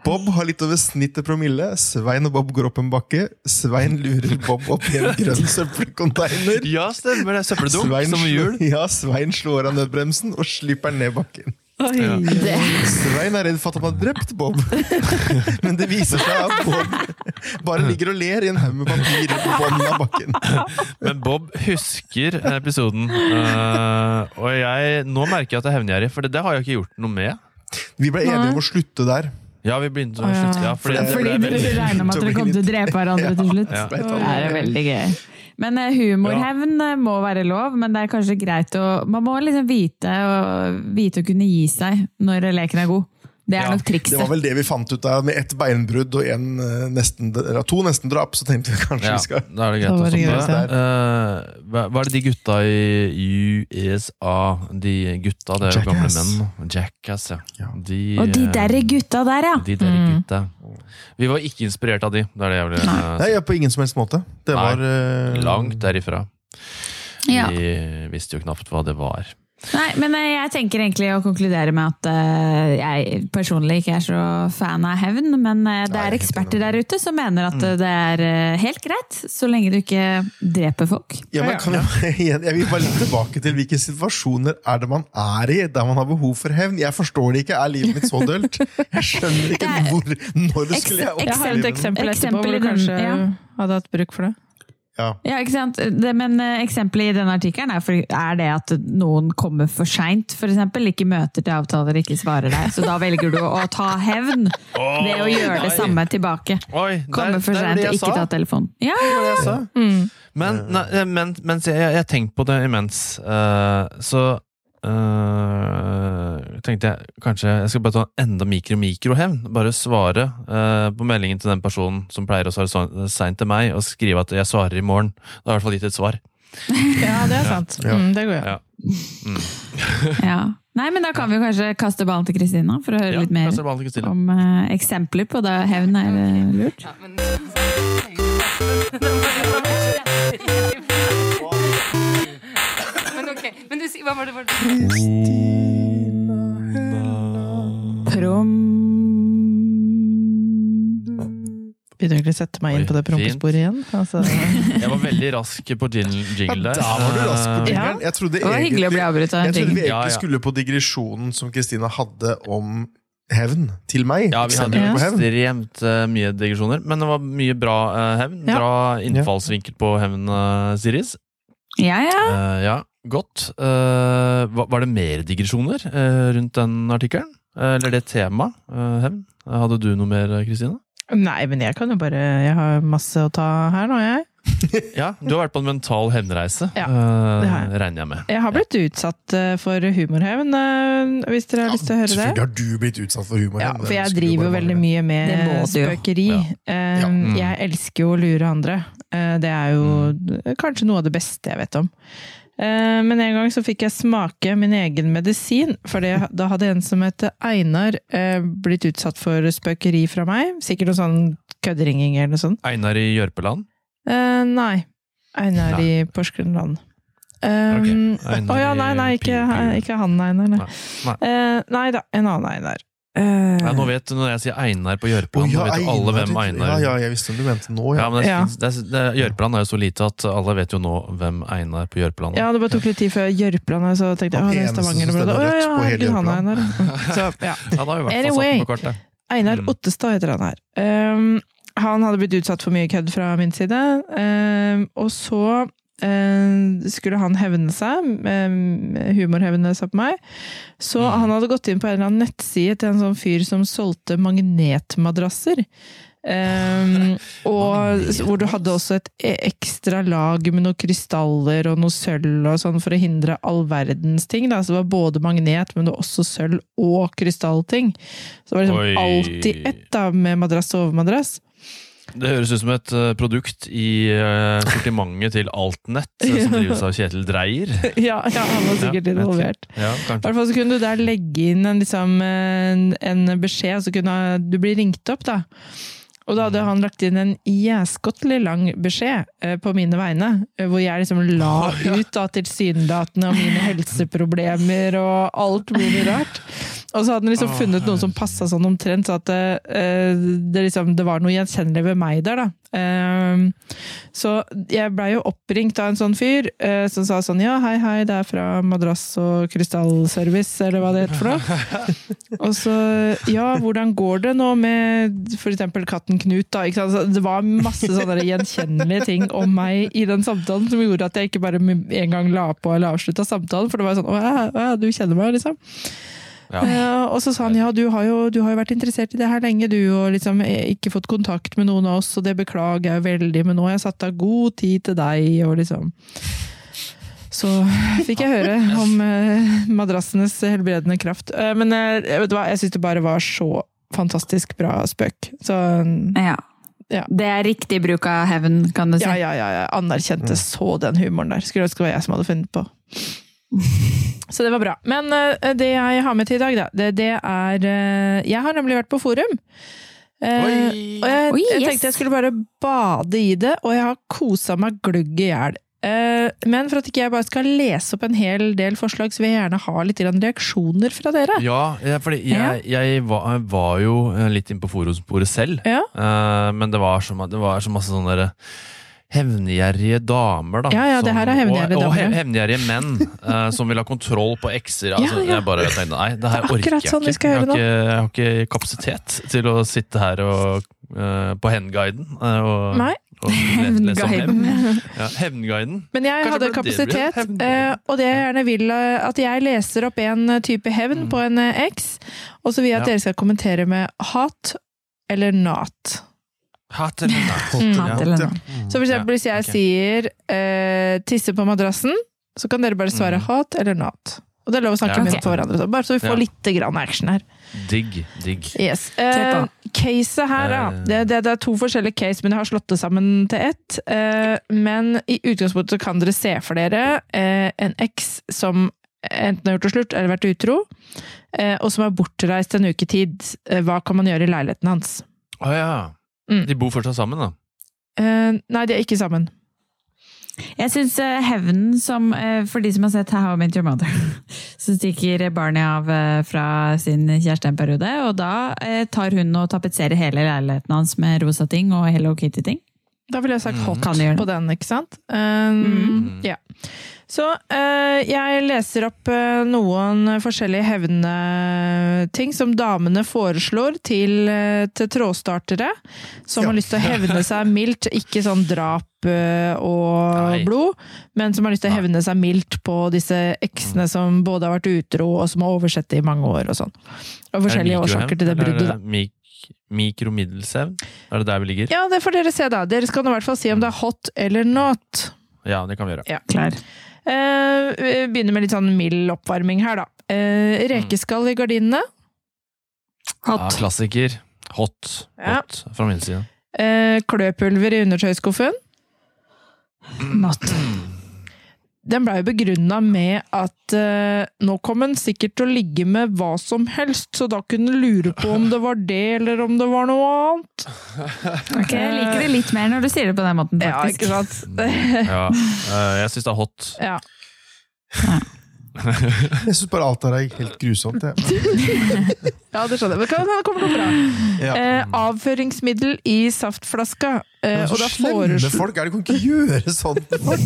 D: Bob har litt over snittet promille. Svein og Bob går opp en bakke. Svein lurer Bob opp i en *laughs* grønn søppelcontainer.
B: Ja, stemmer det. Søppeldunk som hjul.
D: ja, Svein slår av nødbremsen og slipper ned bakken.
B: Ja.
D: Svein er redd for at han har drept Bob. *laughs* Men det viser seg at Bob bare ligger og ler i en haug med papir på bunnen av bakken.
B: Men Bob husker episoden, eh, og jeg, nå merker jeg at jeg er hevngjerrig, for det, det har jeg ikke gjort noe med.
D: Vi ble enige om å slutte der.
B: Ja, vi begynte å slutte, ja. Fordi-
D: fordi
A: dere regna med at dere kom til å drepe hverandre til slutt.
B: Ja.
A: Det er veldig gøy. Men eh, humorhevn ja. må være lov, men det er kanskje greit å Man må liksom vite, og, vite å kunne gi seg når leken er god. Det er
B: Ja,
A: nok
D: Det var vel det vi fant ut av med ett beinbrudd og en, eh, nesten, eller to nesten-drap. Så tenkte vi kanskje
B: ja,
D: vi skal
B: da er det greit
C: Da
B: å
C: var det
B: stoppe.
C: greit,
B: Eh, hva, er det de gutta i USA De gutta, det er jo gamle
D: Jackass.
B: menn. Jackass, ja.
D: Ja.
B: De,
A: Og de
B: eh,
A: derre gutta der, ja!
B: De der
C: Mm.
B: gutta. Vi var ikke inspirert av de. Det er det jeg vil
A: Nei.
D: Nei, på ingen som helst måte. Det
B: Nei.
D: var uh,
B: Langt derifra.
A: Ja.
B: Vi visste jo knapt hva det var.
A: Nei, men eh, jeg tenker egentlig å konkludere med at eh, jeg personlig ikke er så fan av hevn, men eh, det er
D: er
A: eksperter der ute som mener at eh, det er helt greit, så lenge du ikke dreper folk.
D: Ja, men kan jeg, *laughs* jeg vil bare litt tilbake til hvilke situasjoner er det man er i der man har behov for hevn. Jeg forstår det ikke. Er livet mitt så dølt? Jeg skjønner ikke hvor, når det skulle jeg
A: det.
C: Jeg har et
D: oppleve
C: eksempel etterpå
A: Eksempel
C: hvor du kanskje hadde hatt bruk for det.
D: Ja.
A: Ja, ikke sant? Det, men eh, eksempelet i denne artikkelen er, er det at noen kommer for seint, f.eks. Ikke møter til avtaler, ikke svarer deg. Så da velger du å ta hevn ved å gjøre det samme tilbake.
B: Oi,
A: Komme for
B: det er
A: seint og ikke
B: sa.
A: ta telefonen. Ja,
B: jeg sa.
C: Mm.
B: Men, nei, eh, men mens jeg, jeg, tenkte på det imens, uh, så eh, tenkte jeg kanskje jeg skal bare ta en enda mikro-mikro-hevn. Bare svare eh, på meldingen til den personen som pleier å svare så- seint til meg, og skrive at jeg svarer i morgen. Da har jeg i hvert fall gitt et svar. *laughs*
C: Ja, det er sant.
D: Ja.
C: Mm, det går jo.
B: Ja. *laughs*
A: ja. Nei, men da kan vi kanskje kaste ballen til Kristina for å høre
B: Ja,
A: litt mer om eh, eksempler på da hevn er eh, lurt.
E: Ja, men *laughs* Men ok, men du, sier- hva var det? Var det?
A: Prom...
C: Begynner egentlig egentlig sette meg inn
B: Oi,
C: på det prompesporet igjen? Altså, *laughs*
B: Jeg var veldig rask på jingle,
D: Ja,
B: der.
D: da var du rask på jingle Jeg trodde
A: Det var hyggelig å bli
D: egentlig,
A: avbrutt av
D: jeg trodde vi egentlig
B: Ja, ja.
D: skulle på digresjonen som Kristina hadde om hevn til meg.
B: Ja, vi hadde ekstremt eh, mye digresjoner, men det var mye bra eh, hevn.
C: Ja.
B: Bra innfallsvinkel på hevn, uh, Siris.
A: Ja, ja.
B: Eh, ja, godt. Eh, var, var det mer digresjoner eh, rundt den artikkelen? Eh, eller det temaet? eh, hevn? Hadde du noe mer, Kristine?
C: nei, men jeg kan jo bare Jeg har masse å ta her nå, jeg. *laughs*
B: Ja, du har vært på en mental hevnreise,
C: Ja,
B: eh,
C: det har jeg.
B: regner jeg med.
C: Jeg har blitt utsatt eh, for humorhevn, eh, hvis dere har lyst til å høre det.
D: Selvfølgelig har du blitt utsatt for humorhevn.
C: Ja, for jeg driver jo veldig mye med spøkeri.
B: Ja.
C: Eh,
D: Ja.
B: Mm.
C: Jeg elsker jo å lure andre. Eh, Det er jo kanskje noe av det beste jeg vet om. Eh, Men en gang så fikk jeg smake min egen medisin, for da hadde en som het Einar eh, blitt utsatt for spøkeri fra meg. Sikkert noe sånn kødderinging eller noe sånt.
B: Einar i Jørpeland?
C: Eh, nei. Einar i Porsgrunnland. Um,
B: okay.
C: Å ja, nei, nei, ikke, ikke han Einar. Nei.
B: Nei. Nei.
C: Eh, nei da, en annen Einar. Eh,
B: Ja, nå vet du, Når jeg sier Einar på Jørpeland,
D: oh,
B: ja, vet jo alle hvem Einar
D: Ja, ja, jeg visste om du mente nå,
B: Ja,
D: ja.
B: men
C: Ja.
B: er- Jørpeland er jo så lite at alle vet jo nå hvem Einar på Jørpeland er.
C: Ja, det bare tok litt tid før Jørpeland, og så tenkte jeg
D: Han
C: å, det er Stavanger. Å ja, herregud, han er Einar. *laughs* Så, ja.
B: Han har jo
C: Anyway.
B: på kartet.
C: Einar
B: Mm.
C: Ottestad heter han her. Um, han hadde blitt utsatt for mye kødd fra min side, um, og så skulle han hevne seg, um, humorhevne seg på meg. Så
B: Mm.
C: han hadde gått inn på en eller annen nettside til en sånn fyr som solgte magnetmadrasser. Um, *laughs* og hvor du hadde også et e- ekstra lag med noen krystaller og noe sølv og sånn for å hindre all verdens ting. Da. Så det var både magnet, men det var også sølv og krystallting. Så det var liksom
B: Oi.
C: alltid ett da, med madrass og overmadrass.
B: Det høres ut som et eh, produkt i uh, sortimentet til Altnett, eh, som *laughs* drives av Kjetil Dreyer. *laughs*
C: Ja, ja, han var sikkert
B: Ja,
C: involvert.
B: Ja,
C: I hvert fall så kunne du der legge inn en, liksom, en, beskjed, så kunne du bli ringt opp, da. Og da hadde han lagt inn en jæskottelig lang beskjed eh, på mine vegne, eh, hvor jeg liksom la *laughs* ut da tilsynelatende om mine helseproblemer og alt mulig rart. Og så hadde han liksom funnet noe som passa sånn omtrent, så at det, eh, det, liksom, det var noe gjenkjennelig ved meg der, da. Eh, Så jeg blei jo oppringt av en sånn fyr eh, som sa sånn ja, hei, hei, det er fra Madrass og Krystallservice, eller hva det heter for noe. *laughs* og så ja, hvordan går det nå med eksempel katten Knut, da? Ikke sant? Så det var masse sånne gjenkjennelige ting om meg i den samtalen som gjorde at jeg ikke bare en gang la på eller avslutta samtalen, for det var sånn å ja, ja, du kjenner meg, liksom.
B: Ja.
C: Eh, og så sa han ja, du har, jo, du har jo vært interessert i det her lenge, du, og liksom eh, ikke fått kontakt med noen av oss, og det beklager jeg veldig, men nå har jeg satt av god tid til deg, og liksom Så fikk jeg høre om eh, madrassenes helbredende kraft. Eh, men vet du hva, jeg syns det bare var så fantastisk bra spøk. Så
A: Ja.
C: Ja.
A: Det er riktig bruk av hevn, kan du si.
C: ja, ja, ja, jeg anerkjente så den humoren der. Skulle ønske det var jeg som hadde funnet på. Så det var bra. Men uh, det jeg har med til i dag, da, det, det er uh, Jeg har nemlig vært på forum.
B: Uh,
C: og jeg,
A: Oi,
C: jeg
A: yes.
C: tenkte jeg skulle bare bade i det, og jeg har kosa meg glugg i hjel. Eh, men for at ikke jeg bare skal lese opp en hel del forslag, så vil jeg gjerne ha litt reaksjoner fra dere.
B: Ja, for jeg, jeg var, var jo litt inne på forumsporet selv,
C: Ja.
B: eh, men det var så, det var så masse sånne der hevngjerrige damer, da.
C: Ja, ja, det her er hevngjerrige
B: og, og
C: damer.
B: hev- hevngjerrige menn uh, som vil ha kontroll på ekser. Altså,
C: Ja, ja.
B: Jeg bare tenkte nei, det her
C: Det er
B: orker jeg
C: sånn
B: ikke. Jeg har ikke, jeg har ikke kapasitet til å sitte her og uh, på Henguiden. eh, og,
C: Nei.
B: og.
A: Hevnguiden. *laughs*
B: Ja, Hevnguiden.
C: Men jeg
B: Kanskje
C: hadde kapasitet,
B: det
C: eh, og det jeg gjerne vil eh, at jeg leser opp en eh, type hevn på en eks, og så vil jeg at
B: Mm.
C: Dere skal kommentere med hat eller not.
B: Hat eller not?
C: Mm.
A: Hat eller
D: not.
A: noe.
C: Så for eksempel hvis jeg sier eh, tisse på madrassen, så kan dere bare svare
B: Mm.
C: hat eller not. Og det er lov å snakke
B: Ja, Okay.
C: med hverandre, så bare så vi får
B: Ja.
C: litt grann action her.
B: Digg, digg.
C: Yes. Eh, caset her, da.
B: Eh.
C: Det, det, det er to forskjellige case, men jeg har slått det sammen til ett. Eh, men i utgangspunktet så kan dere se for dere eh, en eks som enten har gjort det slutt eller vært utro, eh, og som er bortreist en uke tid. Eh, hva kan man gjøre i leiligheten hans?
B: Å ja.
C: Mm.
B: De bor fortsatt sammen, da.
C: Uh, nei, de er ikke sammen.
A: Jeg syns hevnen som uh, For de som har sett How I Met Your Mother, *laughs* så stikker barnet av eh, fra sin kjæreste en periode, og da eh, tar hun og tapetserer hele leiligheten hans med rosa ting og Hello Kitty-ting.
C: Da ville jeg sagt
B: Mm.
C: hot
A: mm.
C: på den, ikke sant? Um,
B: Mm.
C: Ja. Så eh, jeg leser opp eh, noen forskjellige hevneting som damene foreslår til, eh, til trådstartere, som
D: Ja.
C: har lyst til å hevne seg mildt, ikke sånn drap og
B: Nei.
C: blod, men som har lyst til å hevne seg mildt på disse eksene som både har vært utro og som har oversett det i mange år og sånn. Og forskjellige årsaker til det bruddet, da.
B: Mik? Er det der vi ligger?
C: Ja, det får dere se, da. Dere skal nå i hvert fall si om det er hot eller not.
B: Ja, det kan vi gjøre.
A: Ja, Klar.
C: Eh, vi begynner med litt sånn mild oppvarming her, da. Uh, rekeskall i gardinene.
B: Ja, klassiker. Hot.
C: Ja.
B: Hot fra min side.
C: Uh, kløpulver i undertøyskuffen.
A: Not.
C: Den blei begrunna med at eh, nå kom en sikkert til å ligge med hva som helst, så da kunne lure på om det var det, eller om det var noe annet. *laughs*
A: Ok, Jeg liker det litt mer når du sier det på den måten,
C: Ja,
A: faktisk.
C: ikke sant? *laughs*
B: Ja, eh, jeg syns det er hot.
C: Ja. *laughs*
D: Jeg syns bare alt der er helt grusomt. Jeg.
C: ja, det skjønner jeg. Men kan det kommer noe bra.
D: Ja.
C: Eh, avføringsmiddel i saftflaska. Eh, og
D: så
C: da,
D: slemme
C: foreslo,
D: folk er det, kan ikke gjøre sånn!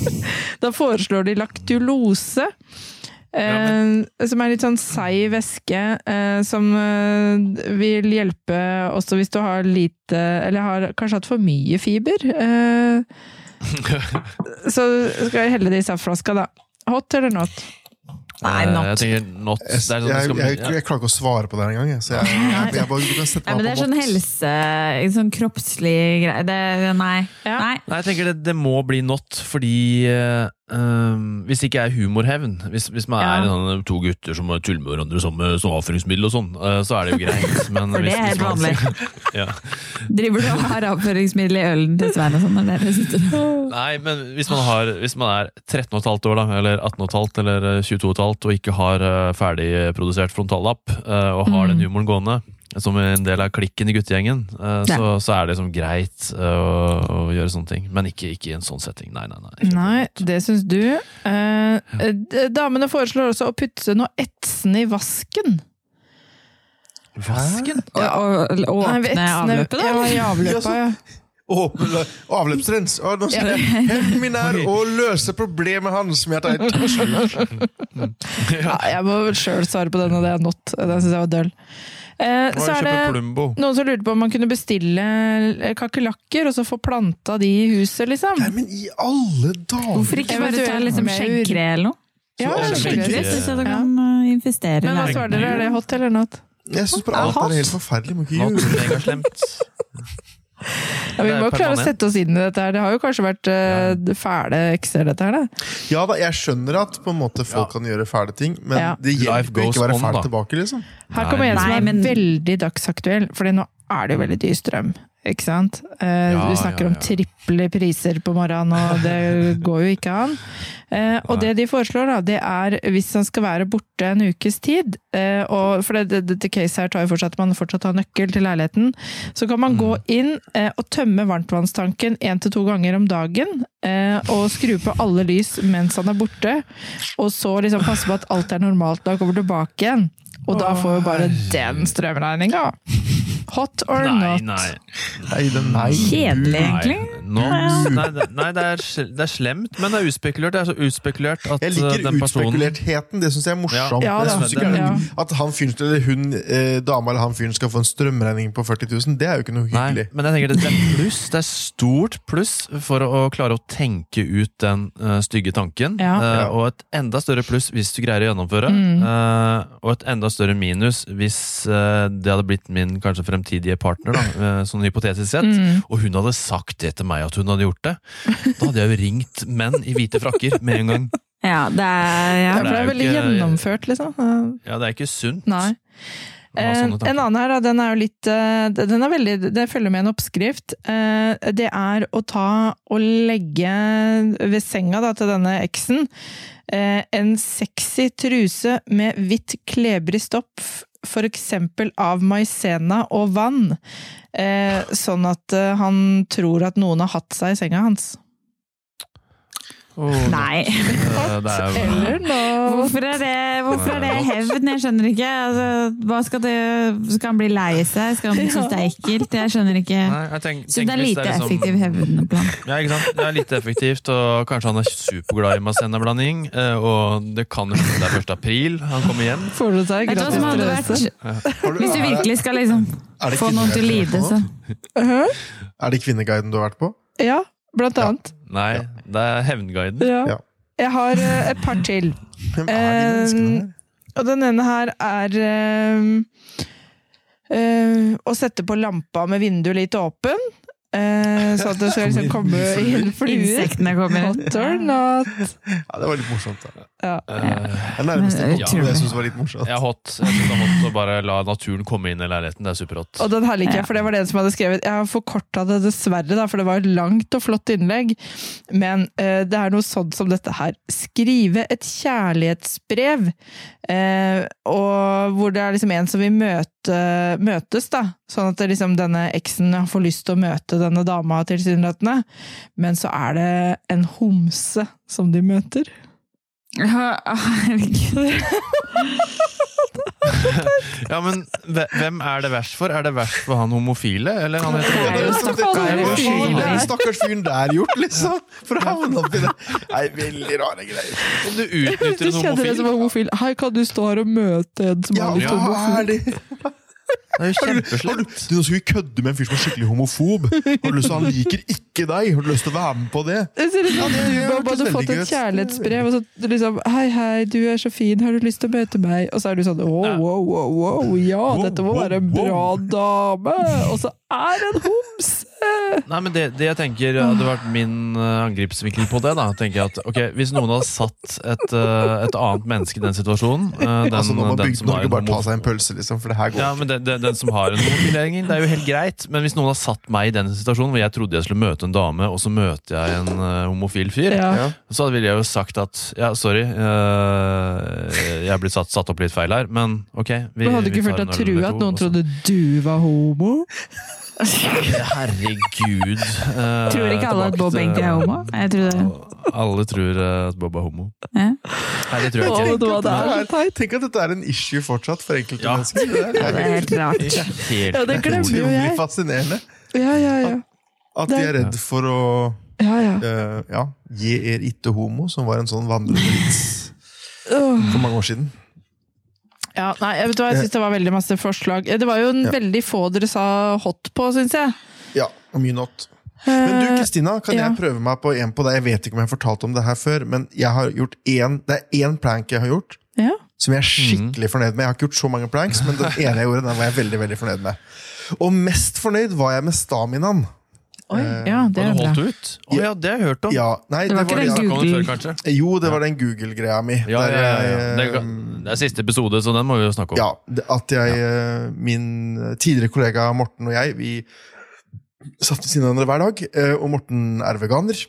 D: *laughs*
C: da foreslår de laktulose. Eh, som er litt sånn seig væske, eh, som vil hjelpe også hvis du har lite Eller har kanskje hatt for mye fiber. *laughs* Så skal jeg helle det i saftflaska, da. Hot eller not?
A: Nei,
B: Eh,
A: not.
B: Jeg tenker not. Det
D: Jeg,
B: er sånn
D: jeg, jeg, jeg klarer ikke å svare på det engang. jeg. Så jeg, *laughs* jeg, jeg, bare, du kan sette
A: Nei, men det er sånn helse... Sånn kroppslig greie. Det, nei.
C: Ja.
A: nei.
B: Nei, jeg tenker det, det må bli not, fordi eh, um, Hvis det ikke er humorhevn, hvis, hvis man
A: Ja.
B: er sånn, to gutter som tuller med hverandre som, som avføringsmiddel og sånn, uh, så er det jo greit. *laughs* Men
A: For det er helt vanlig. *laughs*
B: ja.
A: Driver du og har avføringsmiddel i ølen til Svein og sånn? sitter?
B: Nei, men hvis man, har, hvis man er 13,5 år, da, eller 18,5 eller 22,5 og ikke har uh, ferdigprodusert frontallapp, uh, og har den
A: Mm.
B: humoren gående, som en del av klikken i guttegjengen, eh, så, så er det liksom greit eh, å, å gjøre sånne ting. Men ikke, ikke i en sånn setting. Nei, nei, nei.
C: Nei, det syns du. Eh, damene foreslår også å putte noe etsende i vasken.
B: Vasken?
A: Og, og, åpne avløpet, da?
C: Ja, i avløpet, ja.
D: åpne avløpsrens. Og nå skal jeg hevne min er og løse problemet hans med at jeg slutt.
C: Ja, jeg må sjøl svare på den, og det er not. Den syns jeg var døll. Eh, så er det
B: Plumbo?
C: noen som lurte på om man kunne bestille kakerlakker, og så få planta de i huset, liksom.
D: Nei, men i alle dager!
A: Hvorfor ikke bare ta liksom skjeggkre eller noe?
C: Ja,
D: Så-
C: skjeggkre.
A: Skjeggkre du kan investere i.
C: Men hva svarer dere, er det hot eller not?
D: Jeg syns bare alt er helt forferdelig. Må ikke gjøre
B: megaslemt. *laughs*
C: Ja, vi må jo klare å sette oss inn i dette her. Det har jo kanskje vært uh, fæle ekser, dette her, da.
D: Ja da, jeg skjønner at på en måte folk kan gjøre fæle ting, men
C: Ja.
D: det hjelper jo ikke å være fæl tilbake, liksom.
C: Her kommer en som
A: Nei,
C: er
A: men-
C: veldig dagsaktuell, for nå er det jo veldig dyr strøm. Ikke sant? Eh,
B: Ja,
C: du snakker
B: ja,
C: om
B: ja.
C: triple priser på morgenen, og det *laughs* går jo ikke an. Eh, og det de foreslår, da, det er hvis han skal være borte en ukes tid, eh, og for det, det, dette caset her tar jo fortsatt at man fortsatt har nøkkel til leiligheten, så kan man gå inn eh, og tømme varmtvannstanken én til to ganger om dagen, eh, og skru på alle lys mens han er borte, og så liksom passe på at alt er normalt da han kommer tilbake igjen. Og da får jo bare den strømregninga. Hot or
B: Nei,
C: not?
B: nei.
D: Nei, det, nei.
A: Kjedelig, egentlig.
B: Nei, det, nei det, er, det er slemt, men det er uspekulert. Det er så uspekulert at
D: Jeg liker
B: den personen
D: utspekulertheten, det syns jeg er morsomt.
C: Ja,
D: jeg
C: da.
D: synes ikke
C: Ja.
D: At han fyren, eller hun, eh, dama eller han fyren skal få en strømregning på 40 000, det er jo ikke noe
B: Nei,
D: hyggelig.
B: men jeg tenker det, det er pluss. Det er stort pluss for å, klare å tenke ut den uh, stygge tanken.
C: Ja.
B: Uh, og et enda større pluss hvis du greier å gjennomføre.
C: Mm.
B: Uh, og et enda større minus hvis uh, det hadde blitt min kanskje fremtidige partner, da, uh, *laughs* sånn hypotetisk sett.
C: Mm.
B: Og hun hadde sagt det til meg at hun hadde gjort det. Da hadde jeg jo ringt menn i hvite frakker med en gang.
A: Ja, det er ja.
C: Det
B: er
C: veldig
B: ikke-
C: gjennomført, liksom. Ja.
B: Det er ikke sunt.
C: Nei. Eh. En annen her, da, den er jo litt eh, Den er veldig Det følger med en oppskrift. Eh, Det er å ta og legge ved senga da, til denne eksen eh, en sexy truse med hvitt klebrig stoff, eksempel av maisena og vann. Eh, Sånn at eh, han tror at noen har hatt seg i senga hans.
B: Åh,
A: Nei.
B: det er
C: Eller nå
A: Hvorfor er det, hvorfor er det hevn? Jeg skjønner ikke. Altså, hva skal, det, skal han bli lei seg? Skal han synes det er ekkelt? Jeg skjønner ikke.
B: Nei, jeg tenk,
A: Så det er lite det er
B: liksom-
A: effektiv hevnplan.
B: Ja, ikke sant? Det er lite effektivt, og kanskje han er superglad i masenablanding. eh, Og det kan jo hende det er 1. april han kommer hjem.
C: Får du deg gratis
D: Har
A: Hvis du virkelig skal liksom få noen til å lide, så.
D: Er det Kvinneguiden du har vært på?
C: Ja, blant annet.
B: Nei, det er Hevnguiden.
C: Ja.
D: Ja.
C: Jeg har eh, et par til. *laughs*
D: Hvem er de menneskene her?
C: Og den ene her er eh, eh, å sette på lampa med vinduet litt åpen. Eh, så at det skal liksom komme inn fluer.
A: insektene kommer
C: Hot or not?
D: Ja, det var litt morsomt. Da.
C: Ja.
B: Eh,
D: Det nærmeste
A: Men,
D: hot,
A: utrolig.
D: men jeg synes det var litt morsomt.
B: jeg hot. Jeg synes det er hot å bare la naturen komme inn i leiligheten. Det er superhot.
C: Og den her liker jeg, for det var det som hadde skrevet Jeg har forkorta det dessverre, da, for det var et langt og flott innlegg. Men eh, det er noe sånt som dette her. Skrive et kjærlighetsbrev. Eh, og hvor det er liksom en som vil møte, møtes, da. Sånn at liksom denne eksen får lyst til å møte denne dama tilsynelatende. Men så er det en homse som de møter.
A: Ja, Herregud. *laughs* *laughs*
B: Ja, men hvem er det verst for? Er det verst for han homofile, eller han
C: er
B: heterofile?
C: stakkars der.
D: den stakkars fyren der gjort, liksom? For å havne oppi det. Nei, veldig rare greier.
B: Om du utnytter en homofil?
C: Hei, kan du stå her og møte en som
D: Ja,
C: er litt
B: ja.
C: homofil?
D: er det?
B: Er jo kjempeslemt.
D: du, nå skal vi kødde med en fyr som er skikkelig homofob. Har du lyst til, Han liker ikke deg. Har du lyst til å være med på det?
C: det ser ut som
D: Ja, det
C: du
D: hørtes
C: hadde fått et kjærlighetsbrev, og så liksom Hei, hei, du er så fin, har du lyst til å møte meg? Og så er du sånn wow, wow, wow, wow, ja,
D: Wow,
C: dette må
D: wow,
C: være en bra dame! Og så er det en homse!
B: Nei, men det, det jeg tenker hadde vært min uh, angripsvinkel på det, da, tenker jeg at ok, hvis noen hadde satt et, uh, et annet menneske i den situasjonen uh, *laughs* den,
D: altså, Nå må
B: den
D: Bygde-Norge bare ta seg en pølse, liksom, for det her går
B: ja, men den, den, den som har en homofilering, det er jo helt greit. Men hvis noen har satt meg i den situasjonen hvor jeg trodde jeg skulle møte en dame, og så møter jeg en uh, homofil fyr,
C: Ja.
B: Så ville jeg jo sagt at ja, sorry, uh, jeg ble satt, satt opp litt feil her, men ok. Vi,
C: Du hadde
B: du
C: ikke følt deg trua at noen trodde du var homo?
B: Herregud. uh, *laughs*
A: Tror ikke alle at Bob egentlig er homo? Jeg tror det.
B: Alle tror uh, at Bob er homo.
A: Ja.
B: Nei, det tror jeg ikke.
C: Tenk at,
D: Det er- Tenk at dette er en issue fortsatt for enkelte
B: Ja.
D: mennesker. Det
A: Ja,
D: er
A: det er helt rart.
B: Helt
C: Ja, det glemmer jo
D: utrolig
C: jeg.
D: fascinerende.
C: Ja, ja, ja.
D: At de er redd for å
C: Ja, ja.
D: eh, ja, Je er itte homo, som var en sånn vandrende vits for mange år siden.
C: Ja, nei, jeg vet hva, jeg synes det var veldig masse forslag. Det var jo en
D: Ja.
C: veldig få dere sa hot på, syns jeg.
D: Ja, og mye not. Men du,
C: Eh,
D: Kristina, kan
C: ja.
D: jeg prøve meg på en på deg? Jeg vet ikke om jeg har fortalt om det her før, men jeg har gjort én, det er én prank jeg har gjort
C: Ja.
D: som jeg er skikkelig fornøyd med. Jeg har ikke gjort så mange pranks, men den *laughs* ene jeg gjorde, den var jeg veldig veldig fornøyd med. Og mest fornøyd var jeg med staminaen.
C: Oi, ja, det
B: Har du holdt ut? Å ja, det har jeg hørt om.
D: Ja, nei,
A: Det var det
B: om den
A: Google-
B: før, kanskje?
D: Jo, det var den Google-greia mi.
B: Ja, ja,
D: der
B: ja, ja.
D: jeg,
B: Det, er,
D: eh,
B: det er siste episode, så den må vi jo snakke om.
D: Ja, at jeg, eh, min tidligere kollega Morten og jeg, vi satt ved siden av hverandre hver dag, eh, og Morten er veganer.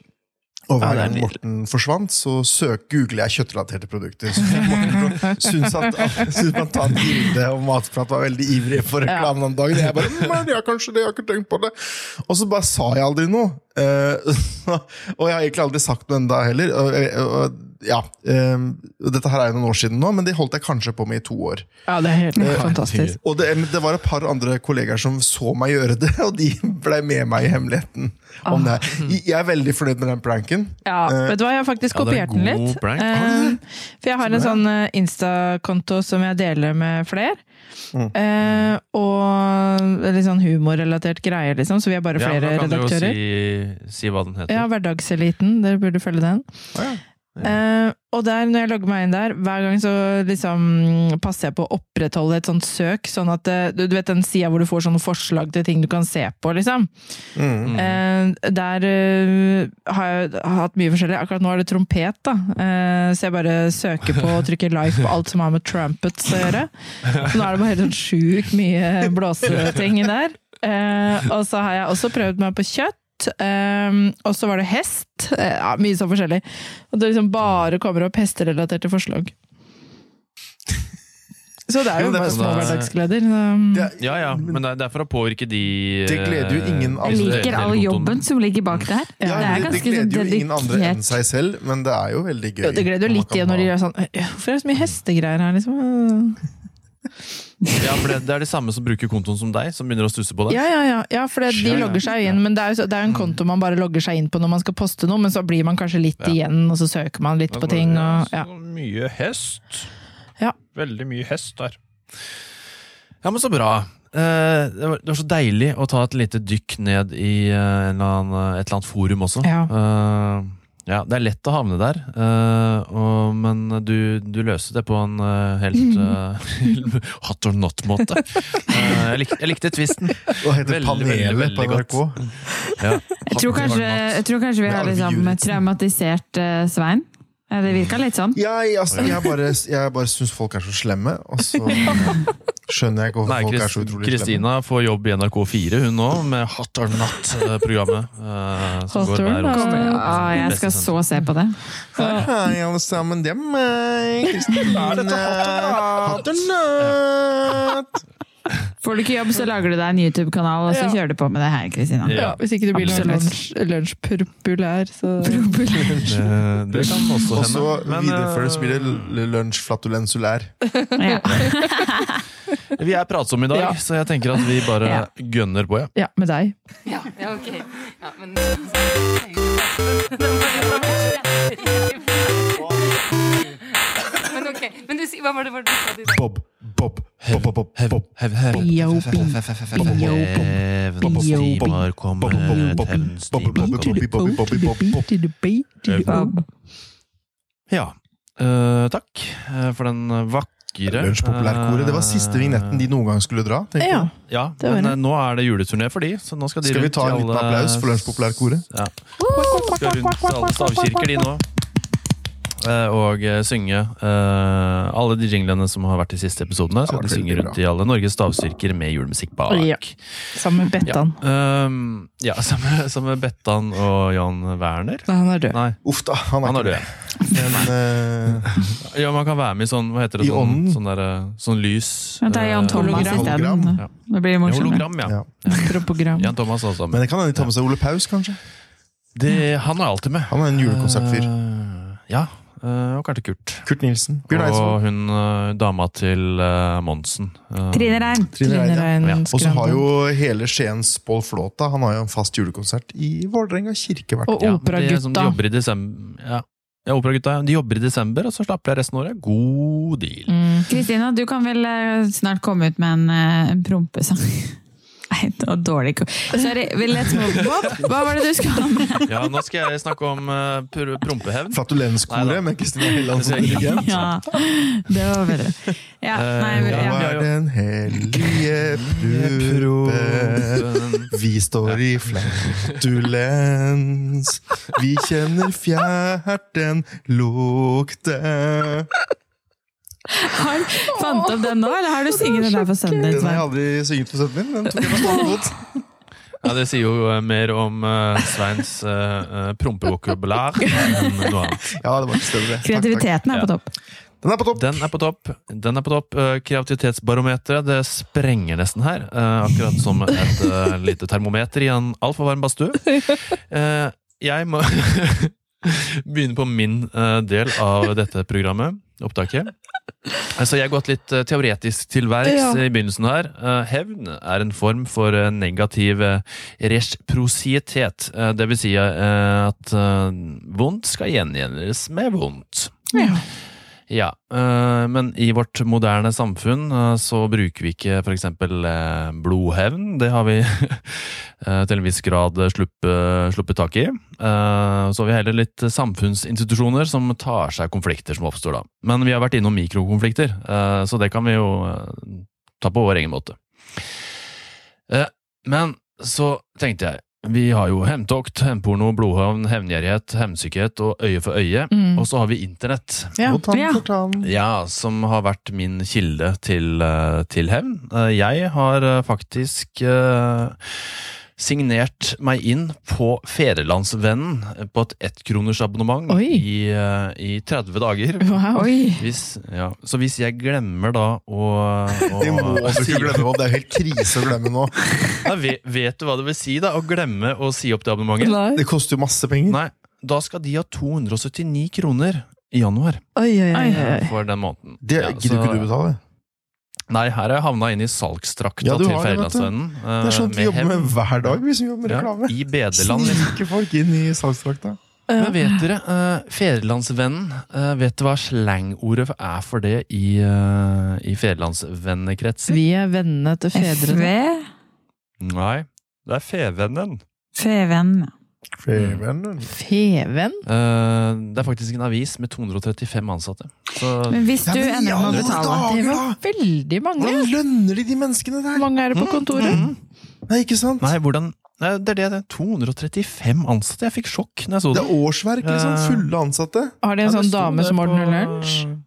D: Og hver
B: er
D: gang. Morten forsvant, så søk, googler jeg kjøttrelaterte produkter. Så *laughs* Morten syntes at syntes man tar bilde og matprat var veldig ivrig for reklamen om dagen. Jeg bare, men ja, kanskje det, jeg har ikke tenkt på det. Og så bare sa jeg aldri noe. Eh, *laughs* og jeg har egentlig aldri sagt noe enda heller. Og, og, ja, eh, dette her er jo noen år siden nå, men det holdt jeg kanskje på med i to år.
C: Ja, det er helt fantastisk.
D: Og det, det var et par andre kollegaer som så meg gjøre det, *laughs* og de ble med meg i hemmeligheten. om det. Jeg er veldig fornøyd med den pranken.
C: Ja,
D: uh,
C: vet du hva, jeg har faktisk
B: ja, det er
C: kopiert den
B: god
C: litt.
B: prank.
C: Eh, for jeg har en sånn eh, Insta-konto som jeg deler med flere.
D: Mm.
C: Eh, og litt sånn humorrelatert greie, liksom. Så vi er bare
B: Ja,
C: flere
B: da kan du jo
C: redaktører.
B: si, si hva den heter.
C: Ja, Hverdagseliten. Dere burde følge den.
D: Oh, ja.
C: Uh, og der, når jeg logger meg inn der, hver gang så liksom passer jeg på å opprettholde et sånt søk, sånn at eh, du, du vet den sida hvor du får sånne forslag til ting du kan se på, liksom.
D: Mm.
C: Uh, der uh, har jeg hatt mye forskjellig. Akkurat nå er det trompet, da. Eh, så jeg bare søker på og trykker like på alt som har med trumpets å gjøre. Så nå er det bare helt sånn sjukt mye blåseting der. Eh, og så har jeg også prøvd meg på kjøtt. Um, og så var det hest. Eh, ja, mye sånn forskjellig. Og det liksom bare kommer opp hesterelaterte forslag. Så det er jo
D: Jo, det
C: bare
B: sånn
C: små
B: det er-
C: hverdagsgleder.
B: Ja, ja, men det er, for å påvirke de
D: Det gleder jo ingen
B: eh,
D: andre.
A: Jeg liker all jobben som ligger bak der.
D: ja,
A: det er
D: det, det gleder jo
A: sånn
D: ingen andre enn seg selv, men det er jo veldig gøy.
C: jo, det gleder jo litt igjen når de gjør sånn «Øh, Hvorfor er det så mye hestegreier her, liksom? *laughs*
B: Ja, for det, det er de samme som bruker kontoen som deg, som begynner å stusse på det.
C: Ja, ja, ja. ja for det, de logger seg inn. Men det er jo det er jo en konto man bare logger seg inn på når man skal poste noe, men så blir man kanskje litt
B: Ja.
C: igjen, og så søker man litt på ting. Og, ja.
B: Så mye hest.
C: Ja.
B: Veldig mye hest der. Ja, men så bra. Eh, det, var, så deilig å ta et lite dykk ned i eh, et eller annet forum også.
C: Ja.
B: Ja, det er lett å havne der, uh, og, men du, du løste det på en uh, helt uh, *laughs* *laughs* hot or not-måte. Eh, jeg, lik, jeg likte tvisten.
D: Hva heter
B: Veldig,
D: panelet
B: veldig,
D: på NRK?
B: Ja.
A: Jeg tror kanskje, jeg tror kanskje vi har liksom traumatisert Svein. Ja, Det virka litt sånn.
D: Jeg, altså, jeg bare, jeg bare syns folk er så slemme, og så *laughs* skjønner jeg ikke hvorfor folk er så utrolig slemme.
B: Kristina får jobb i NRK4, hun nå, med Hot or Not-programmet. Uh,
C: Hot or Not.
A: Ja, jeg skal så se på det.
D: Hei, alle sammen, det er meg, Kristina. *laughs*
B: Er dette
D: Hot or not?
A: Får du ikke jobb, så lager du deg en YouTube-kanal, og så
C: Ja.
A: kjører du på med det her, Kristina.
B: Ja.
C: Ja, hvis ikke du blir noen
A: Absolutt.
C: lunsj- lunsjpopulær, så
B: Det, *laughs* det kan også hende.
D: Og så videreføres
B: eh,
D: blir det lunsjflatulensulær. lunsj flatulensulær.
A: Ja. *laughs*
B: vi er pratsomme i dag,
C: Ja.
B: så jeg tenker at vi bare
A: Ja.
B: gønner på. Ja.
C: ja, med deg.
E: Ja, ja ok. Ja, men si- hva var det, var det du sa?
D: Bob, Bob, Bob, Bob, Bob, Bob.
C: Bio, bio, bio,
B: Hevens
C: bio,
B: time har
D: Bob,
B: kommet,
D: Bob, Bob,
B: hevens
D: Bob,
B: time
D: Bob,
B: har
D: Bob,
B: kommet.
D: Bob, Bob, Bob, Bob,
A: Bob.
B: Ja, eh, takk eh, for den vakre
D: Lunsjpopulærkoret. Det var siste vignetten de noen gang skulle dra.
C: Ja.
B: Ja, men eh, nå er det juleturné for de, så nå skal de
D: Skal vi ta en liten
B: alle-
D: applaus for Lunsjpopulærkoret?
B: Ja. Skal rundt til alle stavkirker, de nå. Eh, Og eh, synge eh, alle de jinglene som har vært de siste episodene.
D: Så
B: de
D: har vært
B: synge
D: veldig
B: rundt i alle Norges stavstyrker med julemusikk bak.
C: Ja. Sammen med Bettan.
B: Ja, um, ja *laughs* sammen, sammen med Bettan og Jan Werner.
C: Nei, han er død.
B: Nei,
D: Uff da, han er
B: han er død.
D: Men uh... *laughs*
B: Ja, man kan være med i sånn, hva heter det,
D: I
B: sånn, sånn, der, sånn lys
A: Men er Jan Thomas
C: hologram.
A: isteden.
B: Ja.
A: Det blir
B: Ja, hologram, ja.
D: ja. *laughs*
B: Jan Thomas også.
D: Men det kan hende de tar med seg Ole Paus, kanskje.
B: Det, han er alltid med.
D: Han er en julekonsertfyr.
B: Uh, ja. Eh, og kanskje Kurt.
D: Kurt Nilsen.
B: Og hun eh, dama til eh, Monsen.
A: Trine Rein.
D: Trine
C: Trine
D: Rein. ja.
C: Rein
B: Ja.
D: Og så har jo hele Skiens Pål Flåta Han har jo en fast julekonsert i Vålerenga kirke hvert
C: Og
B: ja, men det er som De
C: operagutta.
B: jobber i desember. Ja, ja operagutta. De jobber i desember, og så slapper jeg resten av året. God deal.
C: Mm.
A: Kristina, du kan vel snart komme ut med en, en prompesang? *laughs* Nei, det var dårlig. Sorry, let's move Bob, hva var det du skulle ha med?
B: Ja, nå skal jeg snakke om uh, prompehevn.
D: Flatulenskoret med Kristine Helland som dirigent.
A: Ja, det var bedre. Ja, nei,
B: Eh,
A: ja.
B: Hva
D: er den hellige prompe. Vi står i flatulens. Vi kjenner fjerten lukte.
A: Har, fant opp den nå, eller har du sunget den der for sønnen din?
D: Den har jeg aldri synget for sønnen min. Den tok jeg fot. *laughs*
B: Ja, Det sier jo eh, mer om uh, Sveins uh, prompevokabular enn noe annet. *laughs*
D: Ja, det var ikke større. Takk, takk.
A: Kreativiteten er på topp.
D: Den er på topp.
B: Den er på topp. Den er på topp. Kreativitetsbarometeret det sprenger nesten her. eh, akkurat som et lite termometer i en altfor varm badstue. *laughs* Eh, jeg må *laughs* begynne på min eh, del av dette programmet, opptaket. Altså, jeg har gått litt eh, teoretisk til verks
C: Ja.
B: i begynnelsen her. Eh, hevn er en form for negativ resprosietet. Det vil si at vondt skal gjengjeldes med vondt.
C: Ja.
B: Ja, øh, men i vårt moderne samfunn øh, så bruker vi ikke eksempel øh, blodhevn. Det har vi *laughs* til en viss grad sluppet, sluppet tak i. Så har vi heller litt samfunnsinstitusjoner som tar seg konflikter som oppstår da. Men vi har vært innom mikrokonflikter, så det kan vi jo ta på vår egen måte. Eh, Men så tenkte jeg, vi har jo hevntokt, hevnporno, blodhavn, hevngjerrighet, hevnsykhet og øye for øye.
C: Mm.
B: Og så har vi internett.
C: Ja.
D: Og tann
A: Ja.
D: for tann.
B: Ja, som har vært min kilde til, eh, til hevn. Eh, Jeg har eh, faktisk eh, signert meg inn på Fedrelandsvennen på et ettkronersabonnement i, eh, i 30 dager.
C: Wow.
B: Hvis, ja. Så hvis jeg glemmer da å, å *laughs*
D: Det må *laughs* du ikke glemme. Det er helt krise å glemme nå. *laughs*
B: Ja, vet, vet du hva det vil si, da? Å glemme å si opp det abonnementet?
C: Nei.
D: Det koster jo masse penger.
B: Nei, da skal de ha 279 kroner i januar
C: Oi, oi, oi.
B: for den måneden.
D: Det
B: Ja,
D: gidder
B: så-
D: ikke du betale.
B: Nei, her har jeg havna inn i salgstrakta
D: Ja,
B: til
D: har det,
B: eh,
D: Det er sånt vi jobber med hver dag, vi som jobber med
B: Ja,
D: reklame.
B: I BD-land. liksom.
D: Snike folk inn i salgstrakta. *laughs*
B: Men vet dere, uh, Fedrelandsvennen, eh, vet du hva slangordet er for det i, uh, i fedrelandsvennekretser?
C: Vi er vennene til fedrene.
A: FV?
B: Nei, det er Fevennen.
A: Feven.
D: Fevennen.
C: Feven?
B: Eh, det er faktisk en avis med 235 ansatte. Så
A: Men hvis
D: Ja,
A: du
D: men
A: ender med å betale
D: dager,
C: Det var veldig mange.
D: Hvordan lønner de de menneskene
C: Hvor
D: der?
C: mange er det på kontoret?
D: Nei, ikke sant?
B: Nei, hvordan Nei, Det er det, det er 235 ansatte. Jeg fikk sjokk når jeg så
D: Det
B: det.
D: er årsverk, liksom. Fulle ansatte.
C: Har de en
B: Ja,
C: sånn dame
B: som
C: som
B: på-
C: ordner lunsj?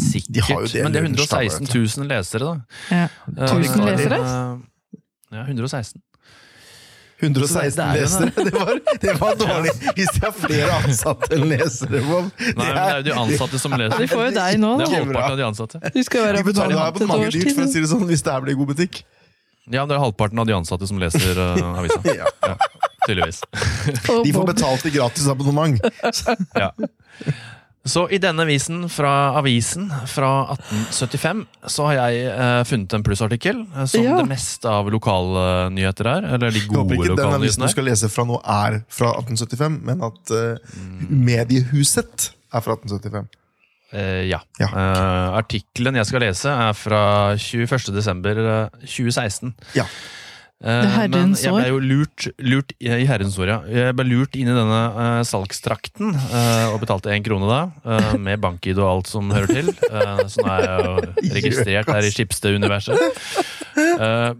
B: Sikkert.
D: De har jo det
B: men det er 116 000 lesere, da.
C: Ja.
B: Eh,
C: 1000
B: eh,
C: lesere?
B: Ja, 116.
D: 116
B: det- det er jo
D: lesere. *laughs* Det var, det var dårlig. Hvis de har flere ansatte enn lesere, Bob.
B: Nei, men det er jo de ansatte som leser.
C: De får jo deg nå,
B: Det er halvparten av de ansatte.
C: Du skal være
D: De betaler abonnementet dyrt, for å si det sånn, hvis det her blir god butikk.
B: Ja, det er halvparten av de ansatte som leser uh, avisa. *laughs*
D: Ja.
B: Ja, tydeligvis.
D: De får betalt i gratis abonnement.
B: Ja. Så i denne avisen fra avisen fra 1875 så har jeg eh, funnet en plussartikkel, eh, som
C: Ja.
B: det meste av lokalnyheter er. Eller de
D: Jeg
B: gode
D: håper ikke den avisen
B: lokalnyhetene
D: du
B: er.
D: skal lese fra nå, er fra 1875, men at eh, mediehuset er fra 1875.
B: Eh, ja.
D: Ja.
B: Eh, artikkelen jeg skal lese, er fra 21. desember eh, 2016.
D: Ja.
B: Eh, men jeg ble jo lurt, lurt i herrens år, ja. Jeg ble lurt inn i denne uh, salgstrakten uh, og betalte én krone da, Uh, med bank-ID og alt som hører til. Uh, så er jeg jo *laughs* registrert her i Skipsted-universet.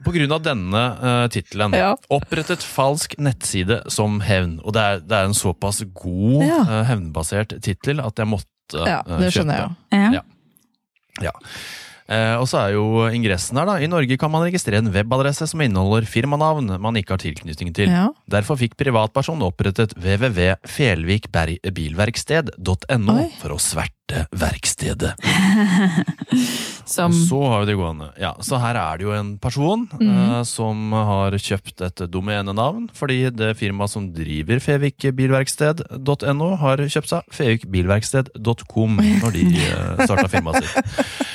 B: På grunn av denne uh, tittelen.
C: Ja.
B: Opprettet falsk nettside som hevn. Og det er, det er en såpass god
C: Ja.
B: hevnbasert tittel at jeg måtte
C: Ja,
B: eh,
C: det skjønner
B: kjøpe.
C: jeg jo.
A: Ja.
B: Ja. Eh, og så er jo ingressen her, da. I Norge kan man registrere en webadresse som inneholder firmanavn man ikke har tilknytning til.
C: Ja.
B: Derfor fikk privatpersonen opprettet www.felvikbilverksted.no for å sverte verkstedet. *laughs*
A: Som
B: Og så har vi det gående. Ja, så her er det jo en person eh, som har kjøpt et domenenavn, fordi det firmaet som driver fevikbilverksted.no, har kjøpt seg fevikbilverksted.com når de uh, starta firmaet sitt. *laughs*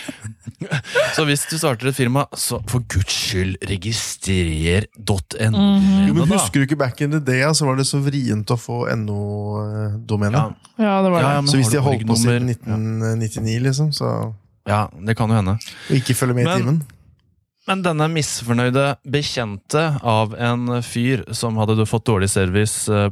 B: *laughs* Så hvis du starter et firma, så for guds skyld, registrer .no.
D: Jo, men. Husker du ikke back in the day, så var det så vrient å få NO-domene?
B: Ja,
C: Ja, det var det.
B: Ja, ja,
D: så hvis de har holdt på siden 1999, liksom, så
B: Ja, det kan jo hende.
D: og ikke følge med i
B: Men-
D: timen
B: Men denne misfornøyde bekjente av en fyr som hadde fått dårlig service, eh,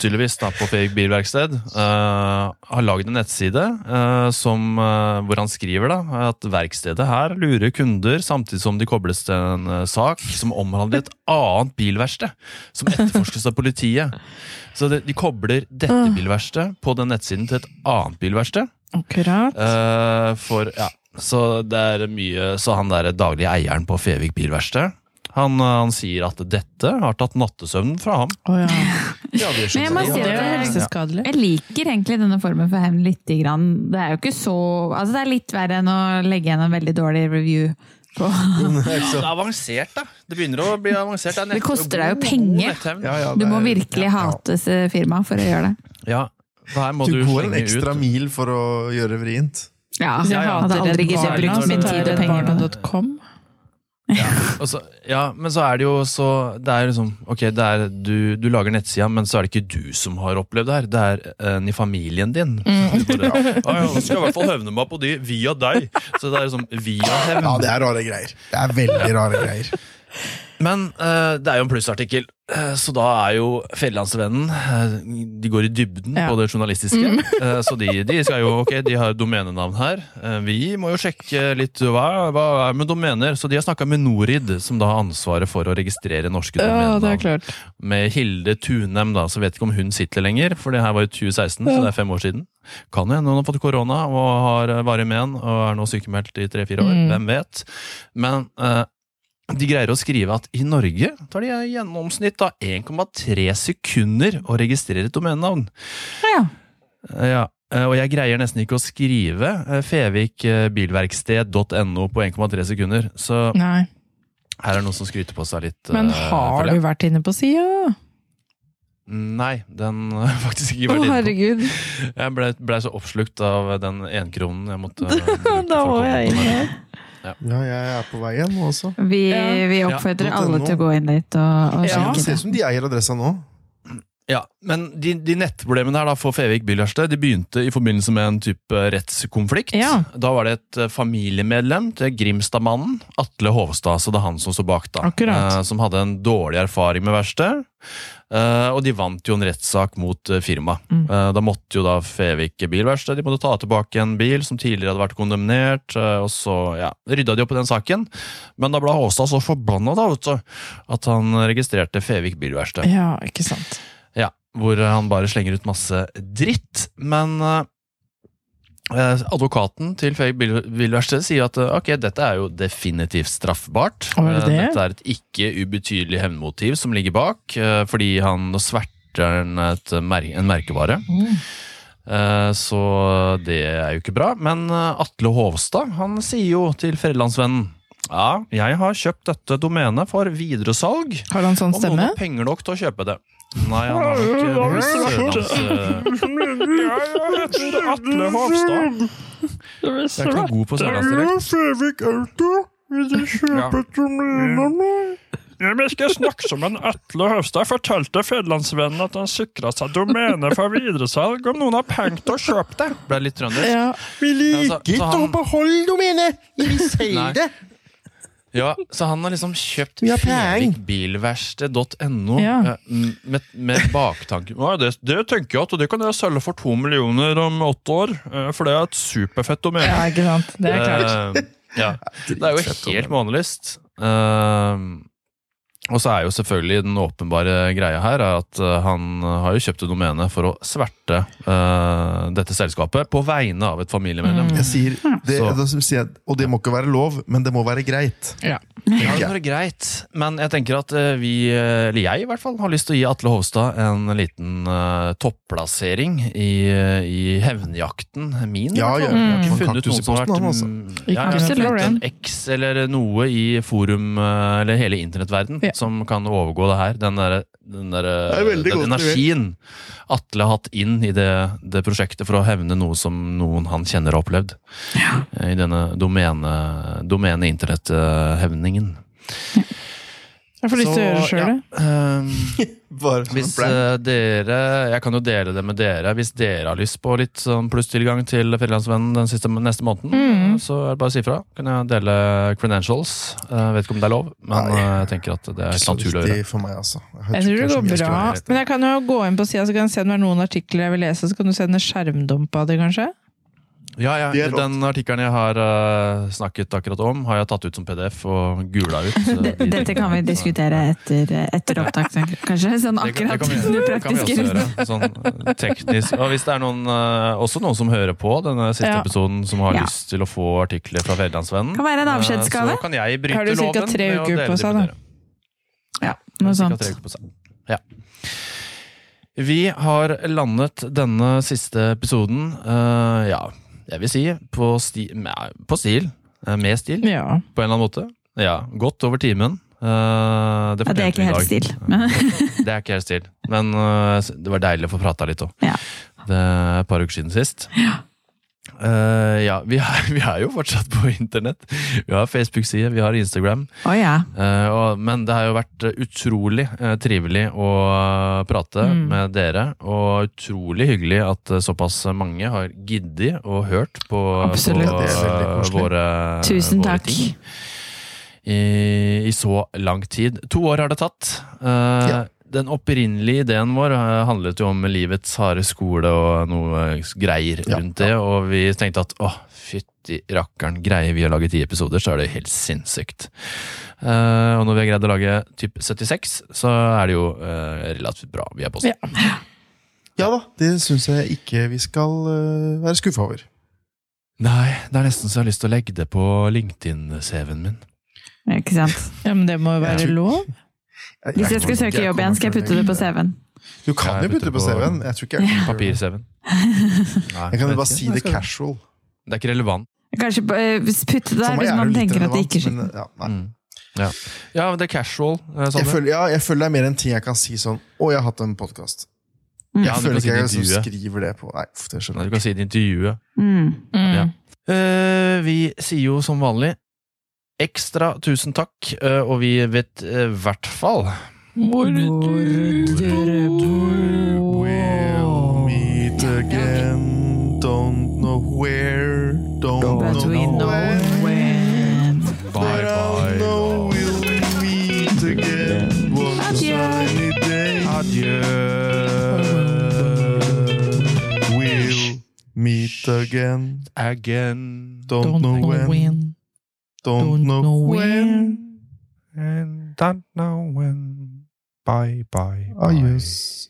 B: tydeligvis, da, på Fevik bilverksted, uh, har lagd en nettside uh, som, uh, hvor han skriver da, at verkstedet her lurer kunder samtidig som de kobles til en eh, sak som omhandler et annet bilverksted, som etterforskes av politiet. Så det, de kobler dette bilverkstedet på den nettsiden til et annet bilverksted.
C: Akkurat.
B: Eh, for, ja, så det er mye Så han der daglige eieren på Fevik bilverksted han, eh, han sier at dette har tatt nattesøvnen fra ham.
C: Oh, ja. *laughs*
B: Ja, det
A: Men jeg må si
C: er
A: at
C: det
A: jeg,
C: helseskadelig.
A: jeg liker egentlig denne formen for hevn lite grann. Det er jo ikke så Altså, det er litt verre enn å legge igjen en veldig dårlig review på *laughs*
B: Det er avansert, da. Det begynner å bli avansert. Det,
A: Det koster deg jo penger.
D: Ja, ja,
A: Du må
D: er-
A: virkelig
D: ja.
A: hate firmaet for å gjøre det.
B: Ja,
D: Du
B: du,
D: går en ekstra
B: ut.
D: mil for å gjøre det vrient.
A: Ja,
C: jeg
A: jeg hadde aldri giddet å bruke min tid og penger på .com.
C: Ja,
B: Og så, ja, men så er det jo så Det er liksom Ok, det er, du, du lager nettsida, men så er det ikke du som har opplevd det her. Det er en i familien din.
C: Mm.
B: Bare, «Ah, ja, nå skal jeg i hvert fall hevne meg på de via deg. Så det er liksom via hevn.
D: Ja, det er rare greier. Det er veldig rare greier.
B: Men uh, det er jo en plussartikkel, uh, så da er jo Fjellandsvennen uh, De går i dybden
C: Ja.
B: på det journalistiske. *laughs* Eh, så de, de skal jo, ok, de har domenenavn her. Eh, vi må jo sjekke litt hva, hva er med domener. Så de har snakka med Norid, som da har ansvaret for å registrere norske
C: Ja, det
B: domenenavn.
C: klart.
B: med Hilde Tunem, da, så vet ikke om hun sitter lenger, for det her var i 2016, så det er fem år siden. Kan jo hende hun har fått korona og har eh, varig men og er nå sykemeldt i tre-fire år.
C: Mm.
B: Hvem vet? Men eh, de greier å skrive at i Norge tar de i gjennomsnitt 1,3 sekunder å registrere et domenenavn.
A: Ja.
B: Eh, Ja, eh, og jeg greier nesten ikke å skrive eh, fevikbilverksted.no på 1,3 sekunder, så
C: Nei.
B: her er det noen som skryter på seg litt.
C: Men
B: eh,
C: har du vært inne på sida?
B: Nei, den har *laughs* faktisk ikke vært inne på.
C: herregud.
B: Jeg ble, ble så oppslukt av den enkronen jeg måtte *laughs*
C: Da må jeg inn her.
D: Ja, jeg er på vei igjen nå også.
A: Vi,
C: Ja.
A: vi oppfordrer
D: Ja.
A: alle til å gå inn dit og, og
C: Ja.
A: sjekke
D: Det ser ut som de eier adressa nå.
B: Ja, Men de, de nettproblemene her da for Fevik bilverksted de begynte i forbindelse med en type rettskonflikt.
C: Ja.
B: Da var det et eh, familiemedlem til Grimstadmannen, Atle Hovstad, så det er han som står bak, da.
C: Akkurat.
B: eh, som hadde en dårlig erfaring med verksted. Eh, og de vant jo en rettssak mot uh, firmaet.
C: Mm.
B: Eh, da måtte jo da Fevik bilverksted de måtte ta tilbake en bil som tidligere hadde vært kondemnert, eh, og så ja, rydda de opp i den saken. Men da ble Hovstad så forbanna da, vet du, at han registrerte Fevik bilverksted.
C: Ja, ikke sant.
B: Ja, hvor eh, han bare slenger ut masse dritt. Men eh, eh, advokaten til Fake Bilverksted sier at eh, ok, dette er jo definitivt straffbart.
C: Det.
B: Dette er et ikke ubetydelig hevnmotiv som ligger bak, fordi han sverter en, mer en merkevare. Mm. Så det er jo ikke bra. Men Atle Hovstad han sier jo til Fredlandsvennen ja, jeg har kjøpt dette domenet for videresalg.
C: Har han sånn
B: Om noen har penger nok til å kjøpe det. Nei, han har nok eh, noe sørlands... eh, *laughs* Jeg Atle Hovstad. Jeg er ikke noe god på sørlandsdialekt.
D: Fevik Auto. Vil du
B: kjøpe
F: Ja, Jeg skal snakke som en Atle Høvstad fortalte Fjellandsvennen at han sikra seg domene for videresalg om noen har penger til å kjøpe det.
B: Ble litt trøndersk.
C: Ja.
D: Vi liker
B: så- så
D: ikke
B: han-
D: å beholde domenet! Vi selge det!
B: Ja, så han har liksom kjøpt
D: har
C: Ja.
B: eh, med, med baktanke ja, det, det tenker jeg at det kan jeg selge for to millioner om åtte år, eh, for det er et superfett domene.
C: ja, ikke sant. Det er klart.
B: Uh, ja. Det er jo helt månelyst. Eh, Og så er jo selvfølgelig den åpenbare greia her er at eh, han har jo kjøpt et domene for å sverte uh, dette selskapet på vegne av et familiemedlem.
D: Jeg sier, det,
B: det
D: da sier jeg, og det må ikke være lov, men det må være greit.
C: Ja.
B: Ja, det
D: må
B: er greit, men jeg tenker at eh, vi, eller jeg i hvert fall, har lyst til å gi Atle Hovstad en liten uh, topplassering i, i hevnjakten min.
D: Ja.
B: Jeg har
D: ja.
B: ikke funnet noen som har vært
D: altså.
B: mm,
C: Ikke
B: ja, en. X eller noe i forum, eller hele internettverden,
C: Ja.
B: Som kan overgå det her. Den derre den, der,
D: er godt
B: energien Atle har hatt inn i det, det prosjektet for å hevne noe som noen han kjenner har opplevd. Ja. I denne domene, domene internetthevningen.
C: Jeg får lyst til å gjøre det sjøl, jeg.
B: ehm, *laughs*
D: Bare
B: hvis eh, dere Jeg kan jo dele det med dere. Hvis dere har lyst på litt sånn plusstilgang til Frilandsvennen den siste, neste måneden,
C: Mm.
B: så er det bare å si fra. Kan jeg dele credentials. Jeg vet ikke om det er lov, men
D: Nei.
B: eh, jeg tenker at det er
D: Ikke
B: helt
D: så
B: naturlig å gjøre.
D: viktig for meg, altså.
C: Jeg tror det går
D: så mye
C: bra. Men jeg kan jo gå inn på sida så kan jeg se om det er noen artikler jeg vil lese, så kan du sende skjermdump av det, kanskje?
B: Ja, ja,
D: Det er
B: Den artikkelen jeg har uh, snakket akkurat om, har jeg tatt ut som PDF og gula ut. så de-
A: Dette kan vi diskutere etter, etter opptak, kanskje? Sånn
B: Det
A: akkurat
B: det kan vi,
A: det
B: det kan vi også gjøre. Sånn eh, teknisk. Og hvis det er noen, uh, også noen som hører på denne siste
C: Ja.
B: episoden, som har
A: Ja.
B: lyst til å få artikler fra Fedrelandsvennen,
A: Kan være en avskjedsgave.
B: så kan jeg bryte
C: Har du
B: loven
C: tre uker på seg, da?
A: Ja, noe sånt.
B: Ja. Vi har landet denne siste episoden, uh, ja, jeg vil si, på, sti på stil. eh, Med stil,
C: Ja.
B: på en eller annen måte. Ja, godt over timen. Uh, det
A: Ja, det er ikke helt stil. *laughs*
B: Det er ikke helt stil, men uh, det var deilig å få prata litt òg.
A: Ja.
B: Det er et par uker siden sist. Eh, ja, vi er, *laughs* vi er jo fortsatt på internett. Vi har Facebook-side, vi har Instagram.
A: Oh, ja.
B: Eh, og, men det har jo vært utrolig eh, trivelig å eh, prate
C: Mm.
B: med dere. Og utrolig hyggelig at eh, såpass mange har giddet og hørt på, på eh, våre,
A: Tusen
B: våre
A: takk.
B: ting i, i så lang tid. To år har det tatt. Uh,
D: Ja.
B: Den opprinnelige ideen vår eh, handlet jo om livets harde skole og noe greier
D: Ja,
B: rundt det, og vi tenkte at åh, fytti rakkeren, greier vi å lage ti episoder, så er det helt sinnssykt. Uh, og når vi har greid å lage typ 76, så er det jo uh, relativt bra. Vi er på
C: Ja.
D: Ja da, det syns jeg ikke vi skal uh, være skuffa over.
B: Nei, det er nesten så jeg har lyst til å legge det på LinkedIn-CV-en min.
A: Ikke sant?
C: ja, men det må jo være lov.
A: Hvis jeg skal søke jobb igjen, skal jeg putte det på CV-en.
D: Du kan jo putte det på CV-en. Jeg tror ikke jeg kan.
B: Papir-CV-en. *laughs*
D: Jeg kan jo bare si det casual.
B: Det er ikke relevant.
A: Kanskje eh, putte det der hvis man tenker at det ikke skjer.
D: ja.
B: Mm. Ja. ja, men det er casual. eh,
D: jeg, føler, ja, jeg føler det er mer en ting jeg kan si sånn Å, jeg har hatt en podkast.
A: Mm.
D: Jeg
B: Ja,
D: føler ikke jeg som skriver det på Nei, det skjønner jeg ikke.
B: Du kan si det i intervjuet.
A: Mm.
C: Mm.
B: Ja. Uh, vi sier jo som vanlig ekstra tusen takk, eh, og vi vet i hvert fall
C: Hvor
D: We'll meet again, don't know where, don't
A: don't we
D: know
A: know
D: when.
A: when.
B: Bye, bye.
D: know we'll meet again one
A: a
D: sunny day.
B: Adjø.
D: We'll meet again,
B: Again.
D: don't, know when, don't, know know when.
B: And don't know when. Bye, bye, bye.
D: Adios.